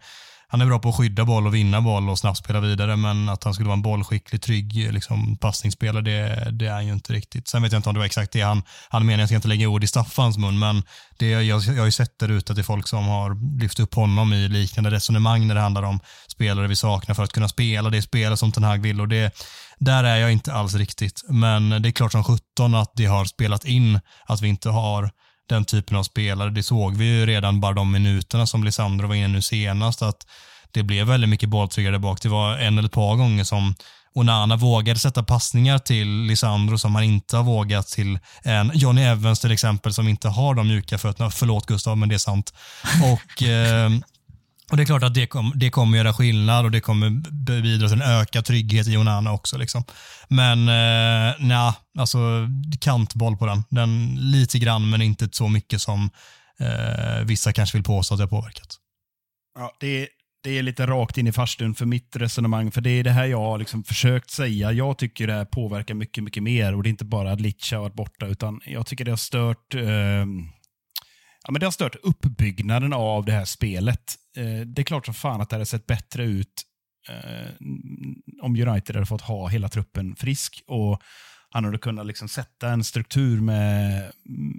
han är bra på att skydda boll och vinna boll och snabbt spela vidare, men att han skulle vara en bollskicklig, trygg liksom, passningsspelare, det, det är han ju inte riktigt. Sen vet jag inte om det var exakt det han, han menade, jag ska inte lägga ord i Staffans mun, men det, jag, jag har ju sett där ute till folk som har lyft upp honom i liknande resonemang när det handlar om spelare vi saknar för att kunna spela det spel som Ten Hag vill och det, där är jag inte alls riktigt. Men det är klart som 17 att det har spelat in att vi inte har den typen av spelare. Det såg vi ju redan bara de minuterna som Lisandro var inne nu senast, att det blev väldigt mycket bolltryggare bak. Det var en eller ett par gånger som Onana vågade sätta passningar till Lisandro som han inte har vågat till en Johnny Evans till exempel som inte har de mjuka fötterna. Förlåt Gustav, men det är sant. Och eh, och Det är klart att det, kom, det kommer göra skillnad och det kommer bidra till en ökad trygghet i Onana också. Liksom. Men eh, nej, alltså kantboll på den. den. Lite grann, men inte så mycket som eh, vissa kanske vill påstå att det har påverkat. Ja, det, det är lite rakt in i farstun för mitt resonemang, för det är det här jag har liksom försökt säga. Jag tycker det här påverkar mycket, mycket mer och det är inte bara att Licha har varit borta, utan jag tycker det har stört eh, ja, men det har stört uppbyggnaden av det här spelet. Eh, det är klart som fan att det hade sett bättre ut eh, om United hade fått ha hela truppen frisk och han hade kunnat liksom sätta en struktur med,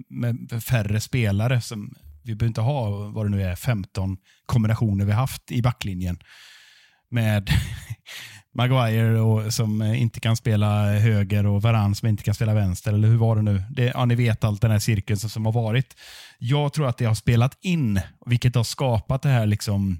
med färre spelare. Som, vi behöver inte ha, vad det nu är, 15 kombinationer vi haft i backlinjen. Med Maguire och, som eh, inte kan spela höger och Varann som inte kan spela vänster. Eller hur var det nu? Det, ja, ni vet allt den här cirkeln som, som har varit. Jag tror att det har spelat in, vilket har skapat det här liksom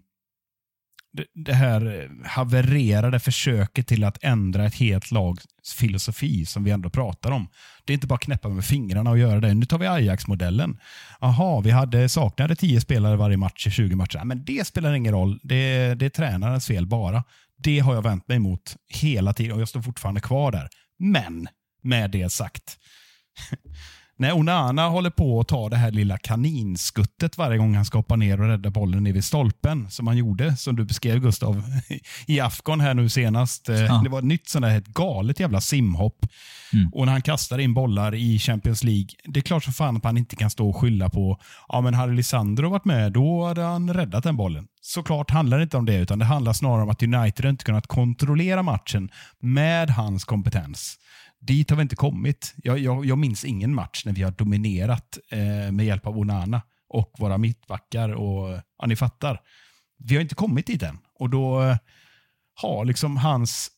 det här eh, havererade försöket till att ändra ett helt lags filosofi som vi ändå pratar om. Det är inte bara knäppa med fingrarna och göra det. Nu tar vi Ajax-modellen. Jaha, vi hade, saknade tio spelare varje match i 20 matcher. Men det spelar ingen roll. Det, det är tränarens fel bara. Det har jag vänt mig mot hela tiden och jag står fortfarande kvar där. Men, med det sagt. När Onana håller på att ta det här lilla kaninskuttet varje gång han ska hoppa ner och rädda bollen ner vid stolpen, som han gjorde, som du beskrev Gustav, i Afghan här nu senast. Eh, ja. Det var ett nytt sånt där ett galet jävla simhopp. Mm. Och när han kastar in bollar i Champions League, det är klart som fan att han inte kan stå och skylla på, ja men hade Lisandro varit med, då hade han räddat den bollen. Såklart handlar det inte om det, utan det handlar snarare om att United inte kunnat kontrollera matchen med hans kompetens. Dit har vi inte kommit. Jag, jag, jag minns ingen match när vi har dominerat eh, med hjälp av Onana och våra mittbackar. Och, ja, ni fattar. Vi har inte kommit dit än. Och då eh, har liksom hans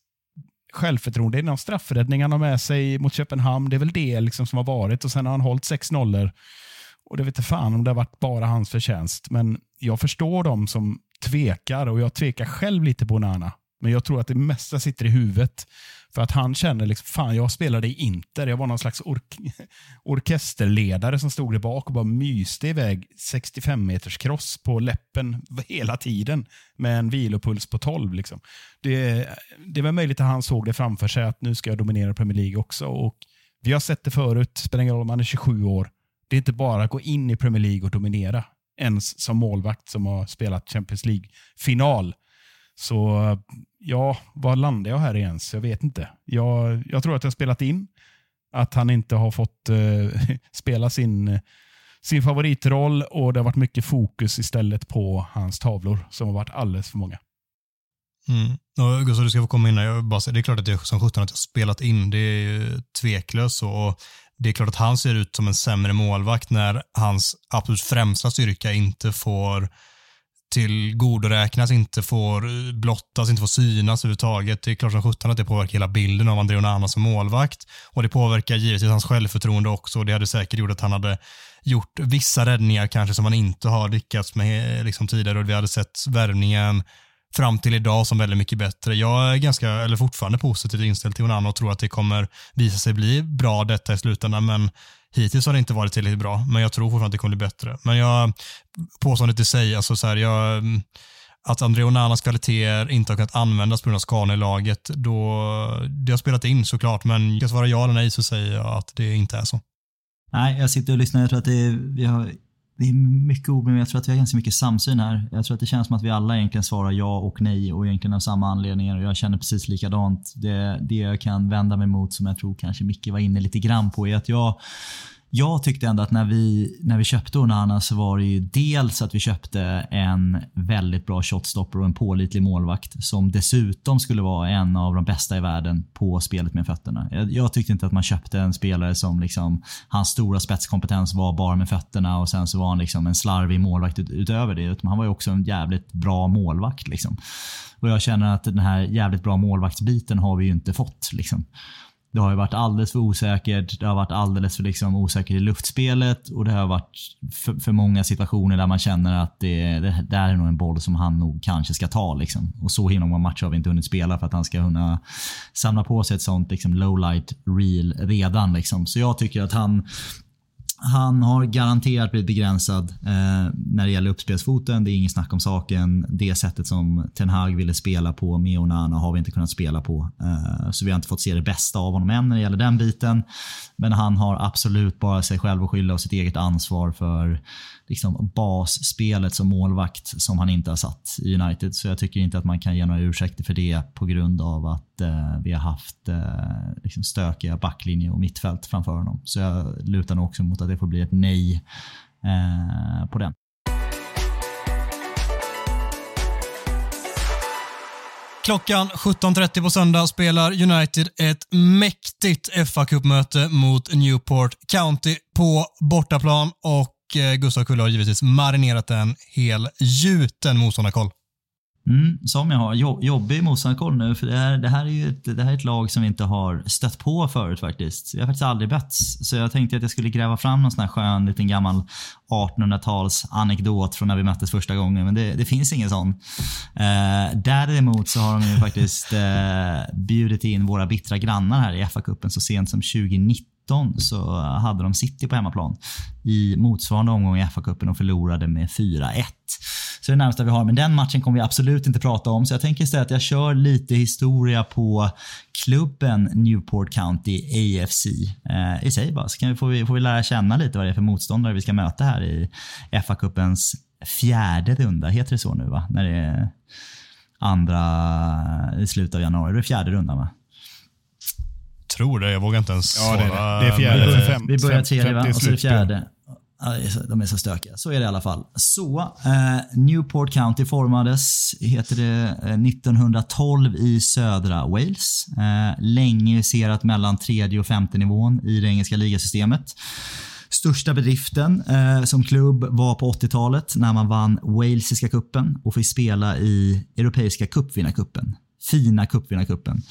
självförtroende, det är någon straffräddning han har med sig mot Köpenhamn. Det är väl det liksom som har varit och sen har han hållit sex nollor. Och det vet inte fan om det har varit bara hans förtjänst. Men jag förstår dem som tvekar och jag tvekar själv lite på Onana. Men jag tror att det mesta sitter i huvudet. För att han känner liksom, fan jag spelade i Inter. Jag var någon slags ork orkesterledare som stod där bak och bara myste iväg 65 meters cross på läppen hela tiden med en vilopuls på 12. Liksom. Det, det var möjligt att han såg det framför sig att nu ska jag dominera Premier League också. Och vi har sett det förut, spelar ingen roll om man är 27 år. Det är inte bara att gå in i Premier League och dominera. Ens som målvakt som har spelat Champions League-final. Så ja, var landar jag här ens? Jag vet inte. Jag, jag tror att jag har spelat in att han inte har fått uh, spela sin, sin favoritroll och det har varit mycket fokus istället på hans tavlor som har varit alldeles för många. Mm. Och Gustav, du ska få komma in här. Jag bara det är klart att jag som 17 att jag spelat in. Det är tveklöst och det är klart att han ser ut som en sämre målvakt när hans absolut främsta styrka inte får tillgodoräknas, inte får blottas, inte får synas överhuvudtaget. Det är klart som sjutton att det påverkar hela bilden av André Onana som målvakt. Och det påverkar givetvis hans självförtroende också. Det hade säkert gjort att han hade gjort vissa räddningar kanske som han inte har lyckats med eh, liksom tidigare och vi hade sett värvningen fram till idag som väldigt mycket bättre. Jag är ganska, eller fortfarande positivt inställd till Onana och tror att det kommer visa sig bli bra detta i slutändan, men Hittills har det inte varit tillräckligt bra, men jag tror fortfarande att det kommer bli bättre. Men jag, påståendet i sig, alltså så här, jag, att André Onanas kvaliteter inte har kunnat användas på grund av skador i laget, då, det har spelat in såklart, men jag svarar ja eller nej så säger jag att det inte är så. Nej, jag sitter och lyssnar. Jag tror att det är, vi har det är mycket ord, men jag tror att vi har ganska mycket samsyn här. Jag tror att det känns som att vi alla egentligen svarar ja och nej och egentligen av samma anledningar. Och jag känner precis likadant. Det, det jag kan vända mig mot, som jag tror kanske Micke var inne lite grann på, är att jag jag tyckte ändå att när vi, när vi köpte Onana så var det ju dels att vi köpte en väldigt bra shotstopper och en pålitlig målvakt som dessutom skulle vara en av de bästa i världen på spelet med fötterna. Jag, jag tyckte inte att man köpte en spelare som liksom, hans stora spetskompetens var bara med fötterna och sen så var han liksom en slarvig målvakt ut, utöver det. Utan han var ju också en jävligt bra målvakt. Liksom. Och jag känner att den här jävligt bra målvaktsbiten har vi ju inte fått. Liksom. Det har ju varit alldeles för osäkert. Det har varit alldeles för liksom osäkert i luftspelet och det har varit för, för många situationer där man känner att det, det där är nog en boll som han nog kanske ska ta. Liksom. Och så himla många matcher har vi inte hunnit spela för att han ska kunna samla på sig ett sånt liksom, low light reel redan. Liksom. Så jag tycker att han han har garanterat blivit begränsad eh, när det gäller uppspelsfoten. Det är inget snack om saken. Det sättet som Ten Hag ville spela på med Onana har vi inte kunnat spela på. Eh, så vi har inte fått se det bästa av honom än när det gäller den biten. Men han har absolut bara sig själv att skylla och sitt eget ansvar för liksom, basspelet som målvakt som han inte har satt i United. Så jag tycker inte att man kan ge några ursäkter för det på grund av att eh, vi har haft eh, liksom stökiga backlinje och mittfält framför honom. Så jag lutar nog också mot att det får bli ett nej eh, på den. Klockan 17.30 på söndag spelar United ett mäktigt fa Cup-möte mot Newport County på bortaplan och Eh, Gustav Kulle har givetvis marinerat en hel gjuten motståndarkoll. Mm, som jag har. Jo, jobbig motståndarkoll nu, för det här, det, här är ju ett, det här är ett lag som vi inte har stött på förut faktiskt. Vi har faktiskt aldrig betts. Så jag tänkte att jag skulle gräva fram någon sån här skön liten gammal 1800-tals anekdot från när vi möttes första gången, men det, det finns ingen sån. Eh, däremot så har de ju faktiskt eh, bjudit in våra bittra grannar här i FA-cupen så sent som 2019 så hade de City på hemmaplan i motsvarande omgång i FA-cupen och förlorade med 4-1. Så det är det närmsta vi har. Men den matchen kommer vi absolut inte prata om. Så jag tänker istället att jag kör lite historia på klubben Newport County AFC eh, i sig bara. Så kan vi, får, vi, får vi lära känna lite vad det är för motståndare vi ska möta här i FA-cupens fjärde runda. Heter det så nu va? När det är andra i slutet av januari. Det är fjärde rundan va? Tror det, jag vågar inte ens Ja, det är det. Det är fjärde. För fem- Vi börjar fem- tredje va? Och så är det fjärde. De är så stökiga. Så är det i alla fall. Så, eh, Newport County formades, heter det, eh, 1912 i södra Wales. Eh, länge serat mellan tredje och femte nivån i det engelska ligasystemet. Största bedriften eh, som klubb var på 80-talet när man vann Walesiska kuppen och fick spela i Europeiska cupvinnarcupen. Fina cupvinnarcupen.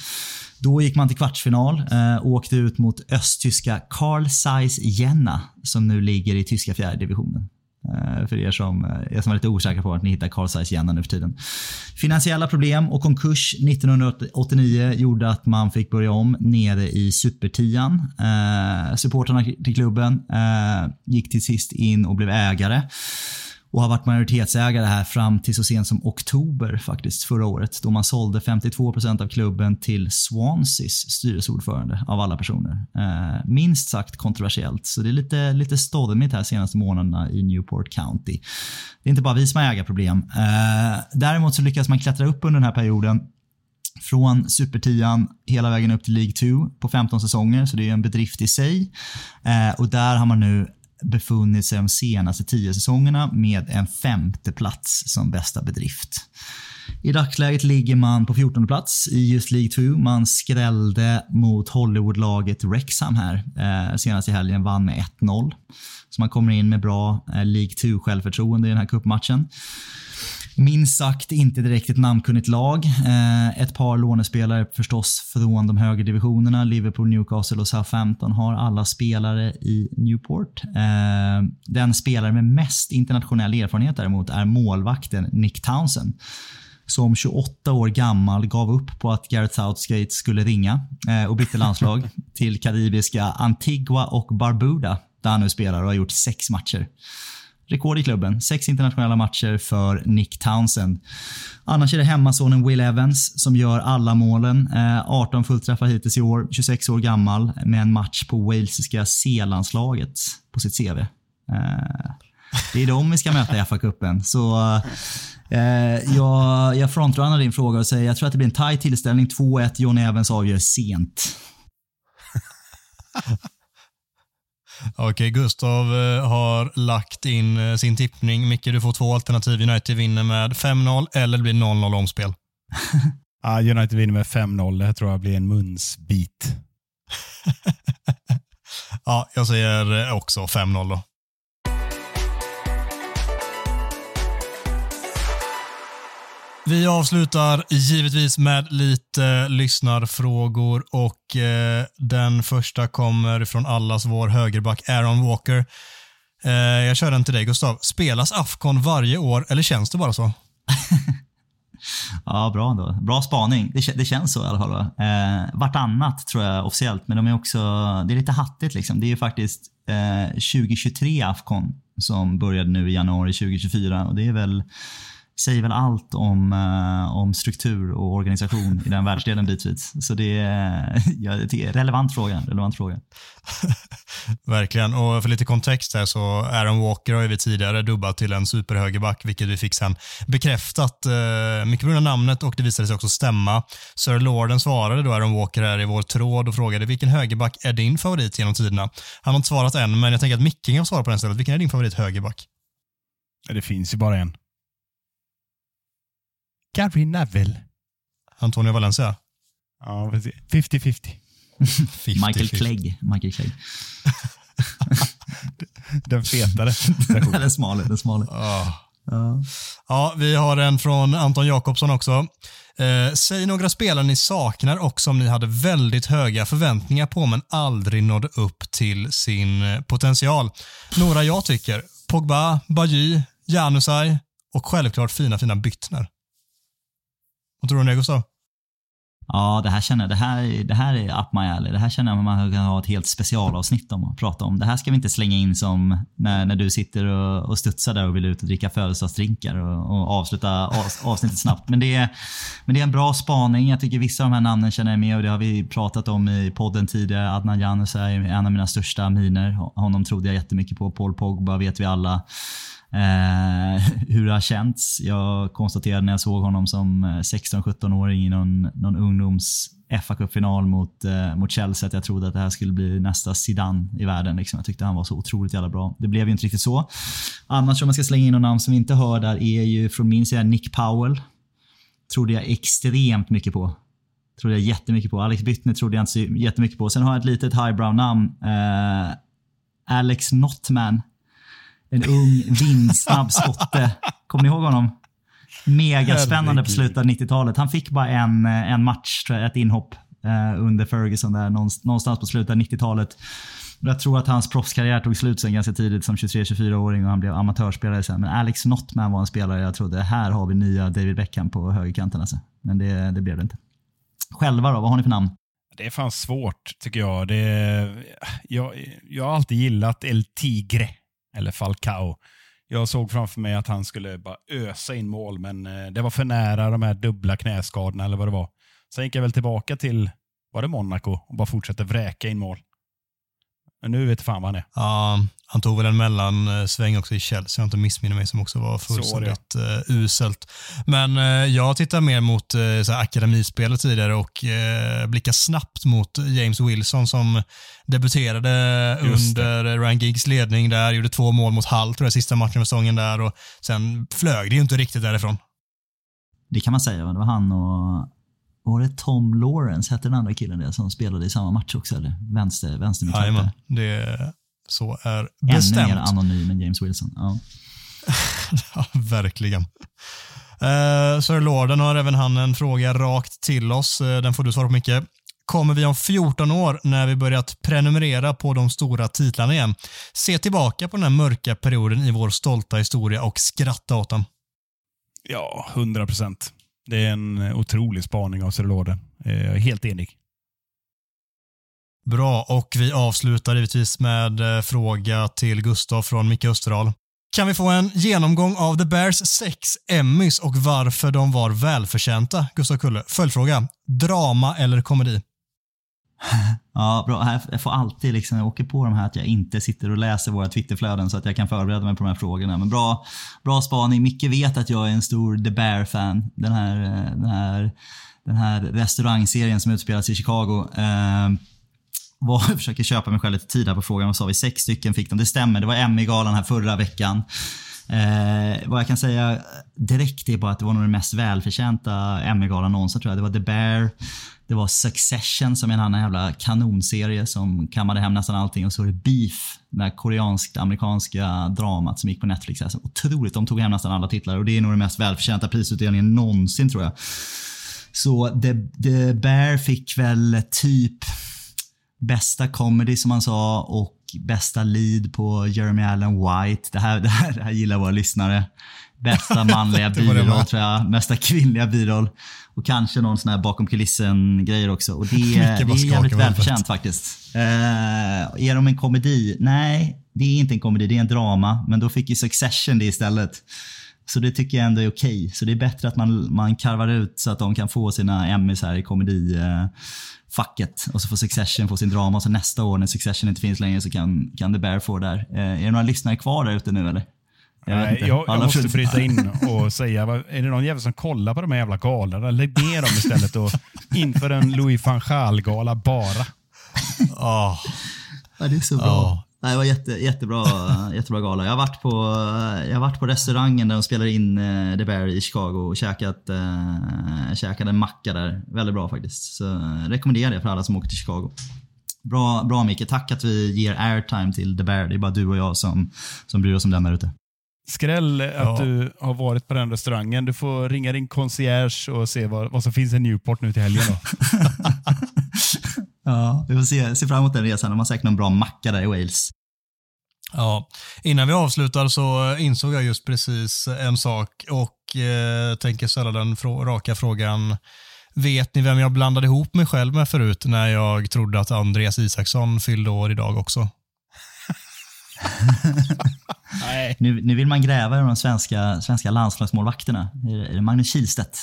Då gick man till kvartsfinal och åkte ut mot östtyska Carl Zeiss Jena som nu ligger i tyska fjärde divisionen. Eh, för er som, eh, er som är lite osäkra på att ni hittar Carl Zeiss Jena nu för tiden. Finansiella problem och konkurs 1989 gjorde att man fick börja om nere i supertian. Eh, supportrarna till klubben eh, gick till sist in och blev ägare och har varit majoritetsägare här fram till så sent som oktober faktiskt förra året då man sålde 52% av klubben till Swanseas styrelseordförande av alla personer. Eh, minst sagt kontroversiellt, så det är lite, lite stormigt här senaste månaderna i Newport County. Det är inte bara vi som har ägarproblem. Eh, däremot så lyckas man klättra upp under den här perioden från supertian hela vägen upp till League 2 på 15 säsonger, så det är en bedrift i sig. Eh, och där har man nu befunnit sig de senaste 10 säsongerna med en femte plats som bästa bedrift. I dagsläget ligger man på 14 plats i just League 2. Man skrällde mot Hollywoodlaget Wrexham här eh, senast i helgen, vann med 1-0. Så man kommer in med bra eh, League 2-självförtroende i den här cupmatchen. Minst sagt inte direkt ett namnkunnigt lag. Eh, ett par lånespelare förstås från de högre divisionerna. Liverpool, Newcastle och Southampton har alla spelare i Newport. Eh, den spelare med mest internationell erfarenhet däremot är målvakten Nick Townsend som 28 år gammal gav upp på att Gareth Southgate skulle ringa eh, och bytte landslag till karibiska Antigua och Barbuda där han nu spelar och har gjort sex matcher. Rekord i klubben. Sex internationella matcher för Nick Townsend. Annars är det hemmasonen Will Evans som gör alla målen. Eh, 18 fullträffar hittills i år, 26 år gammal med en match på walesiska C-landslaget på sitt CV. Eh, det är dem vi ska möta i FA-cupen. Så eh, jag, jag frontrunnar din fråga och säger jag tror att det blir en tight tillställning. 2-1. John Evans avgör sent. Okej, Gustav eh, har lagt in eh, sin tippning. Micke, du får två alternativ. United vinner med 5-0 eller det blir 0-0 omspel. Ah, United vinner med 5-0. Det här tror jag blir en munsbit. ja, jag säger eh, också 5-0 då. Vi avslutar givetvis med lite lyssnarfrågor och eh, den första kommer från allas vår högerback Aaron Walker. Eh, jag kör den till dig Gustav. Spelas Afcon varje år eller känns det bara så? Ja, bra ändå. Bra spaning. Det, det känns så i alla fall. Eh, vartannat tror jag officiellt, men de är också, det är lite hattigt liksom. Det är ju faktiskt eh, 2023 Afcon som började nu i januari 2024 och det är väl säger väl allt om, uh, om struktur och organisation i den världsdelen bitvis. Så det är, ja, det är relevant fråga. Relevant fråga. Verkligen. Och för lite kontext här så Aaron Walker har vi tidigare dubbat till en superhögerback, vilket vi fick sen bekräftat. Uh, mycket på grund av namnet och det visade sig också stämma. Sir Lorden svarade då Aaron Walker här i vår tråd och frågade vilken högerback är din favorit genom tiderna? Han har inte svarat än, men jag tänker att Micke kan svara på den stället. Vilken är din favorit högerback? Det finns ju bara en. Gary Neville. Antonio Valencia? Ja, 50-50. Michael Clegg. Michael Clegg. den fetare. den smale. Den smale. Oh. Ja. ja, vi har en från Anton Jakobsson också. Eh, säg några spelare ni saknar och som ni hade väldigt höga förväntningar på men aldrig nådde upp till sin eh, potential. Några jag tycker. Pogba, Bajy, Janusaj och självklart fina, fina Byttner. Vad tror du om det Gustav? Ja, det här känner jag, det här, det här är up my alley. Det här känner jag att man kan ha ett helt specialavsnitt om att prata om. Det här ska vi inte slänga in som när, när du sitter och, och studsar där och vill ut och dricka födelsedagsdrinkar och, och avsluta avsnittet snabbt. Men det, är, men det är en bra spaning. Jag tycker vissa av de här namnen känner jag med och det har vi pratat om i podden tidigare. Adnan Janus är en av mina största miner. Honom trodde jag jättemycket på. Paul Pogba vet vi alla. Eh, hur det har känts. Jag konstaterade när jag såg honom som eh, 16-17-åring i någon, någon ungdoms fa kuppfinal mot, eh, mot Chelsea att jag trodde att det här skulle bli nästa Zidane i världen. Liksom. Jag tyckte han var så otroligt jävla bra. Det blev ju inte riktigt så. Annars om man ska slänga in någon namn som vi inte hör där är ju från min sida Nick Powell. Trodde jag extremt mycket på. Trodde jag jättemycket på. Alex Byttner trodde jag inte så jättemycket på. Sen har jag ett litet highbrow-namn. Eh, Alex Notman en ung, vindsnabb skotte. Kommer ni ihåg honom? Megaspännande på slutet av 90-talet. Han fick bara en, en match, tror jag, ett inhopp eh, under Ferguson där någonstans på slutet av 90-talet. Jag tror att hans proffskarriär tog slut sen ganska tidigt som 23-24-åring och han blev amatörspelare sen. Men Alex Notman var en spelare jag trodde, här har vi nya David Beckham på högerkanten. Alltså. Men det, det blev det inte. Själva då, vad har ni för namn? Det är fan svårt tycker jag. Det, jag, jag har alltid gillat El Tigre eller Falcao. Jag såg framför mig att han skulle bara ösa in mål, men eh, det var för nära de här dubbla knäskadorna eller vad det var. Sen gick jag väl tillbaka till, var det Monaco, och bara fortsatte vräka in mål. Men nu vet fan vad han är. Ja, han tog väl en mellansväng också i Chelsea, jag inte missminner mig, som också var fullständigt uh, uselt. Men uh, jag tittar mer mot uh, så akademispelet tidigare och uh, blickar snabbt mot James Wilson som debuterade under Ryan Giggs ledning där, gjorde två mål mot Hull, tror jag, sista matchen för säsongen där och sen flög det ju inte riktigt därifrån. Det kan man säga, det var han och var det Tom Lawrence, hette den andra killen det, som spelade i samma match också? Eller? Vänster, vänster Jajamän, det så är bestämt. Ännu mer anonym än James Wilson. Ja, ja verkligen. Uh, Sir Lorden har även han en fråga rakt till oss. Uh, den får du svara på Micke. Kommer vi om 14 år, när vi börjat prenumerera på de stora titlarna igen, se tillbaka på den här mörka perioden i vår stolta historia och skratta åt den? Ja, 100 procent. Det är en eh, otrolig spaning av Cerlode. Eh, jag är helt enig. Bra, och vi avslutar givetvis med eh, fråga till Gustav från Micke Österdahl. Kan vi få en genomgång av The Bears sex Emmys och varför de var välförtjänta? Gustav Kulle. Följdfråga. Drama eller komedi? Ja, bra. Jag får alltid liksom, jag åker på de här att jag inte sitter och läser våra Twitterflöden så att jag kan förbereda mig på de här frågorna. Men bra, bra spaning. Micke vet att jag är en stor The Bear-fan. Den här, eh, den här, den här restaurangserien som utspelas i Chicago. Eh, var, jag försöker köpa mig själv lite tid här på frågan. Vad sa vi? Sex stycken fick de. Det stämmer, det var Emmy-galan här förra veckan. Eh, vad jag kan säga direkt är bara att det var nog den mest välförtjänta Emmy-galan någonsin tror jag. Det var The Bear, det var Succession som är en annan jävla kanonserie som kammade hem nästan allting. Och så var det Beef, det här koreansk-amerikanska dramat som gick på Netflix. Alltså, otroligt, de tog hem nästan alla titlar och det är nog den mest välförtjänta prisutdelningen någonsin tror jag. Så The, The Bear fick väl typ bästa comedy som man sa och bästa lead på Jeremy Allen White. Det här, det här, det här gillar våra lyssnare. Bästa manliga biroll tror jag. Bästa kvinnliga biroll. Och kanske någon sån här bakom kulissen grejer också. Och det, det är jävligt välförtjänt faktiskt. Eh, är de en komedi? Nej, det är inte en komedi. Det är en drama. Men då fick ju Succession det istället. Så det tycker jag ändå är okej. Så det är bättre att man, man karvar ut så att de kan få sina Emmys här i komedifacket. och så får Succession få sin drama. Och så nästa år när Succession inte finns längre så kan, kan The Bear få där. Eh, är det några lyssnare kvar där ute nu eller? Jag Nej, jag, jag Alla måste bryta in och säga, är det någon jävel som kollar på de här jävla galorna? Lägg ner dem istället och inför en Louis van Gaal-gala bara. Ah, Ja, det är så bra. Ja. Nej, det var jätte, jättebra, jättebra gala. Jag har, varit på, jag har varit på restaurangen där de spelar in eh, The Bear i Chicago och käkat, eh, käkat en macka där. Väldigt bra faktiskt. Så eh, rekommenderar det för alla som åker till Chicago. Bra, bra Micke. Tack att vi ger airtime till The Bear. Det är bara du och jag som, som bryr oss om den där ute. Skräll att Ja. du har varit på den restaurangen. Du får ringa din concierge och se vad, vad som finns i Newport nu till helgen. Ja, vi får se, se fram emot den resan. De har säkert någon bra macka där i Wales. Ja, innan vi avslutar så insåg jag just precis en sak och eh, tänker ställa den frå- raka frågan. Vet ni vem jag blandade ihop mig själv med förut när jag trodde att Andreas Isaksson fyllde år idag också? Nej. Nu, nu vill man gräva i de svenska, svenska landslagsmålvakterna. Är det, är det Magnus Kihlstedt?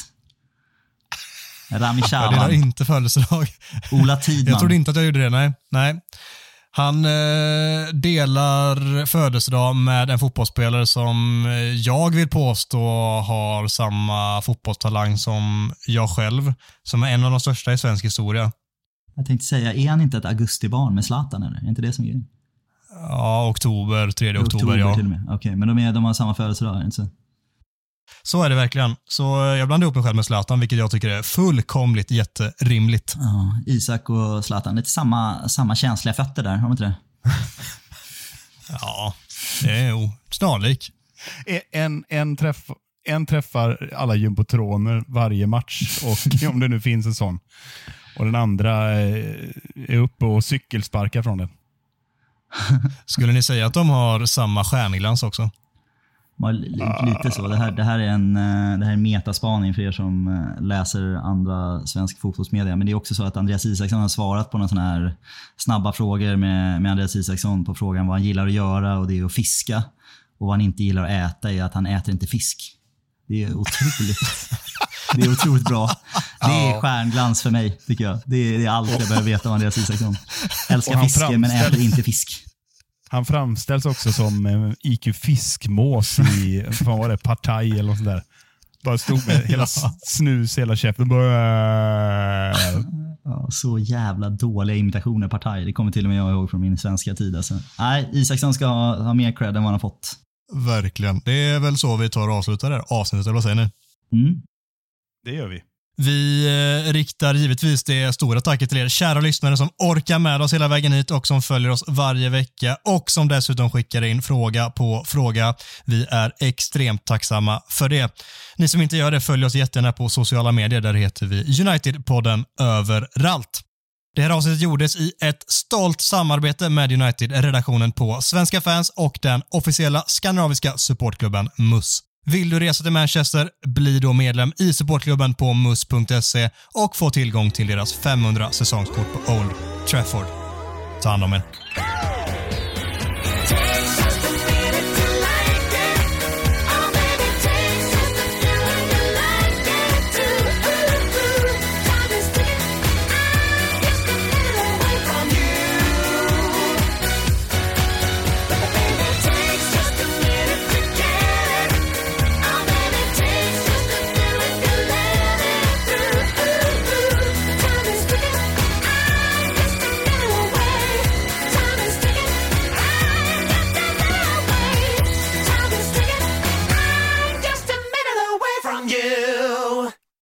Rami Jag delar inte födelsedag. Ola Tidman? Jag trodde inte att jag gjorde det, nej. nej. Han eh, delar födelsedag med en fotbollsspelare som eh, jag vill påstå har samma fotbollstalang som jag själv, som är en av de största i svensk historia. Jag tänkte säga, är han inte ett augustibarn med Zlatan eller? Är inte det som är grejen? Ja, oktober, 3 oktober, ja. till och med. Okej, men de, är, de har samma födelsedag, inte så? Så är det verkligen. Så eh, jag blandar ihop mig själv med Zlatan, vilket jag tycker är fullkomligt jätterimligt. Ja, Isak och Zlatan, lite samma, samma känsliga fötter där, har de inte det? Ja, jo, snarlik. En, en, träff, en träffar alla jumbotroner varje match, och om det nu finns en sån. Och den andra eh, är uppe och cykelsparkar från den. Skulle ni säga att de har samma stjärnglans också? Lite så. Det här, det här är en, eh, det här är metaspaning för er som eh, läser andra svensk fotbollsmedia. Men det är också så att Andreas Isaksson har svarat på några sådana här snabba frågor med, med Andreas Isaksson på frågan vad han gillar att göra och det är att fiska. Och vad han inte gillar att äta är att han äter inte fisk. Det är otroligt. Det är otroligt bra. Det är stjärnglans för mig, tycker jag. Det är, det är allt jag behöver veta om Andreas Isaksson. Älskar fiske, men äter inte fisk. Han framställs också som eh, IQ Fiskmås i, vad fan var det, Partaj eller något sånt där. Bara stod med hela s- snus hela käften. Bara, Ja, så jävla dåliga imitationer partaj. Det kommer till och med jag ihåg från min svenska tid. Alltså. Nej, Isaksson ska ha, ha mer cred än vad han har fått. Verkligen. Det är väl så vi tar och avslutar det här avsnittet, eller vad säger ni? Mm. Det gör vi. Vi eh, riktar givetvis det stora tacket till er kära lyssnare som orkar med oss hela vägen hit och som följer oss varje vecka och som dessutom skickar in fråga på fråga. Vi är extremt tacksamma för det. Ni som inte gör det, följ oss jättegärna på sociala medier. Där heter vi United-podden överallt. Det här avsnittet gjordes i ett stolt samarbete med United-redaktionen på Svenska fans och den officiella skandinaviska supportklubben MUS. Vill du resa till Manchester, bli då medlem i supportklubben på mus.se och få tillgång till deras 500 säsongskort på Old Trafford. Ta hand om er.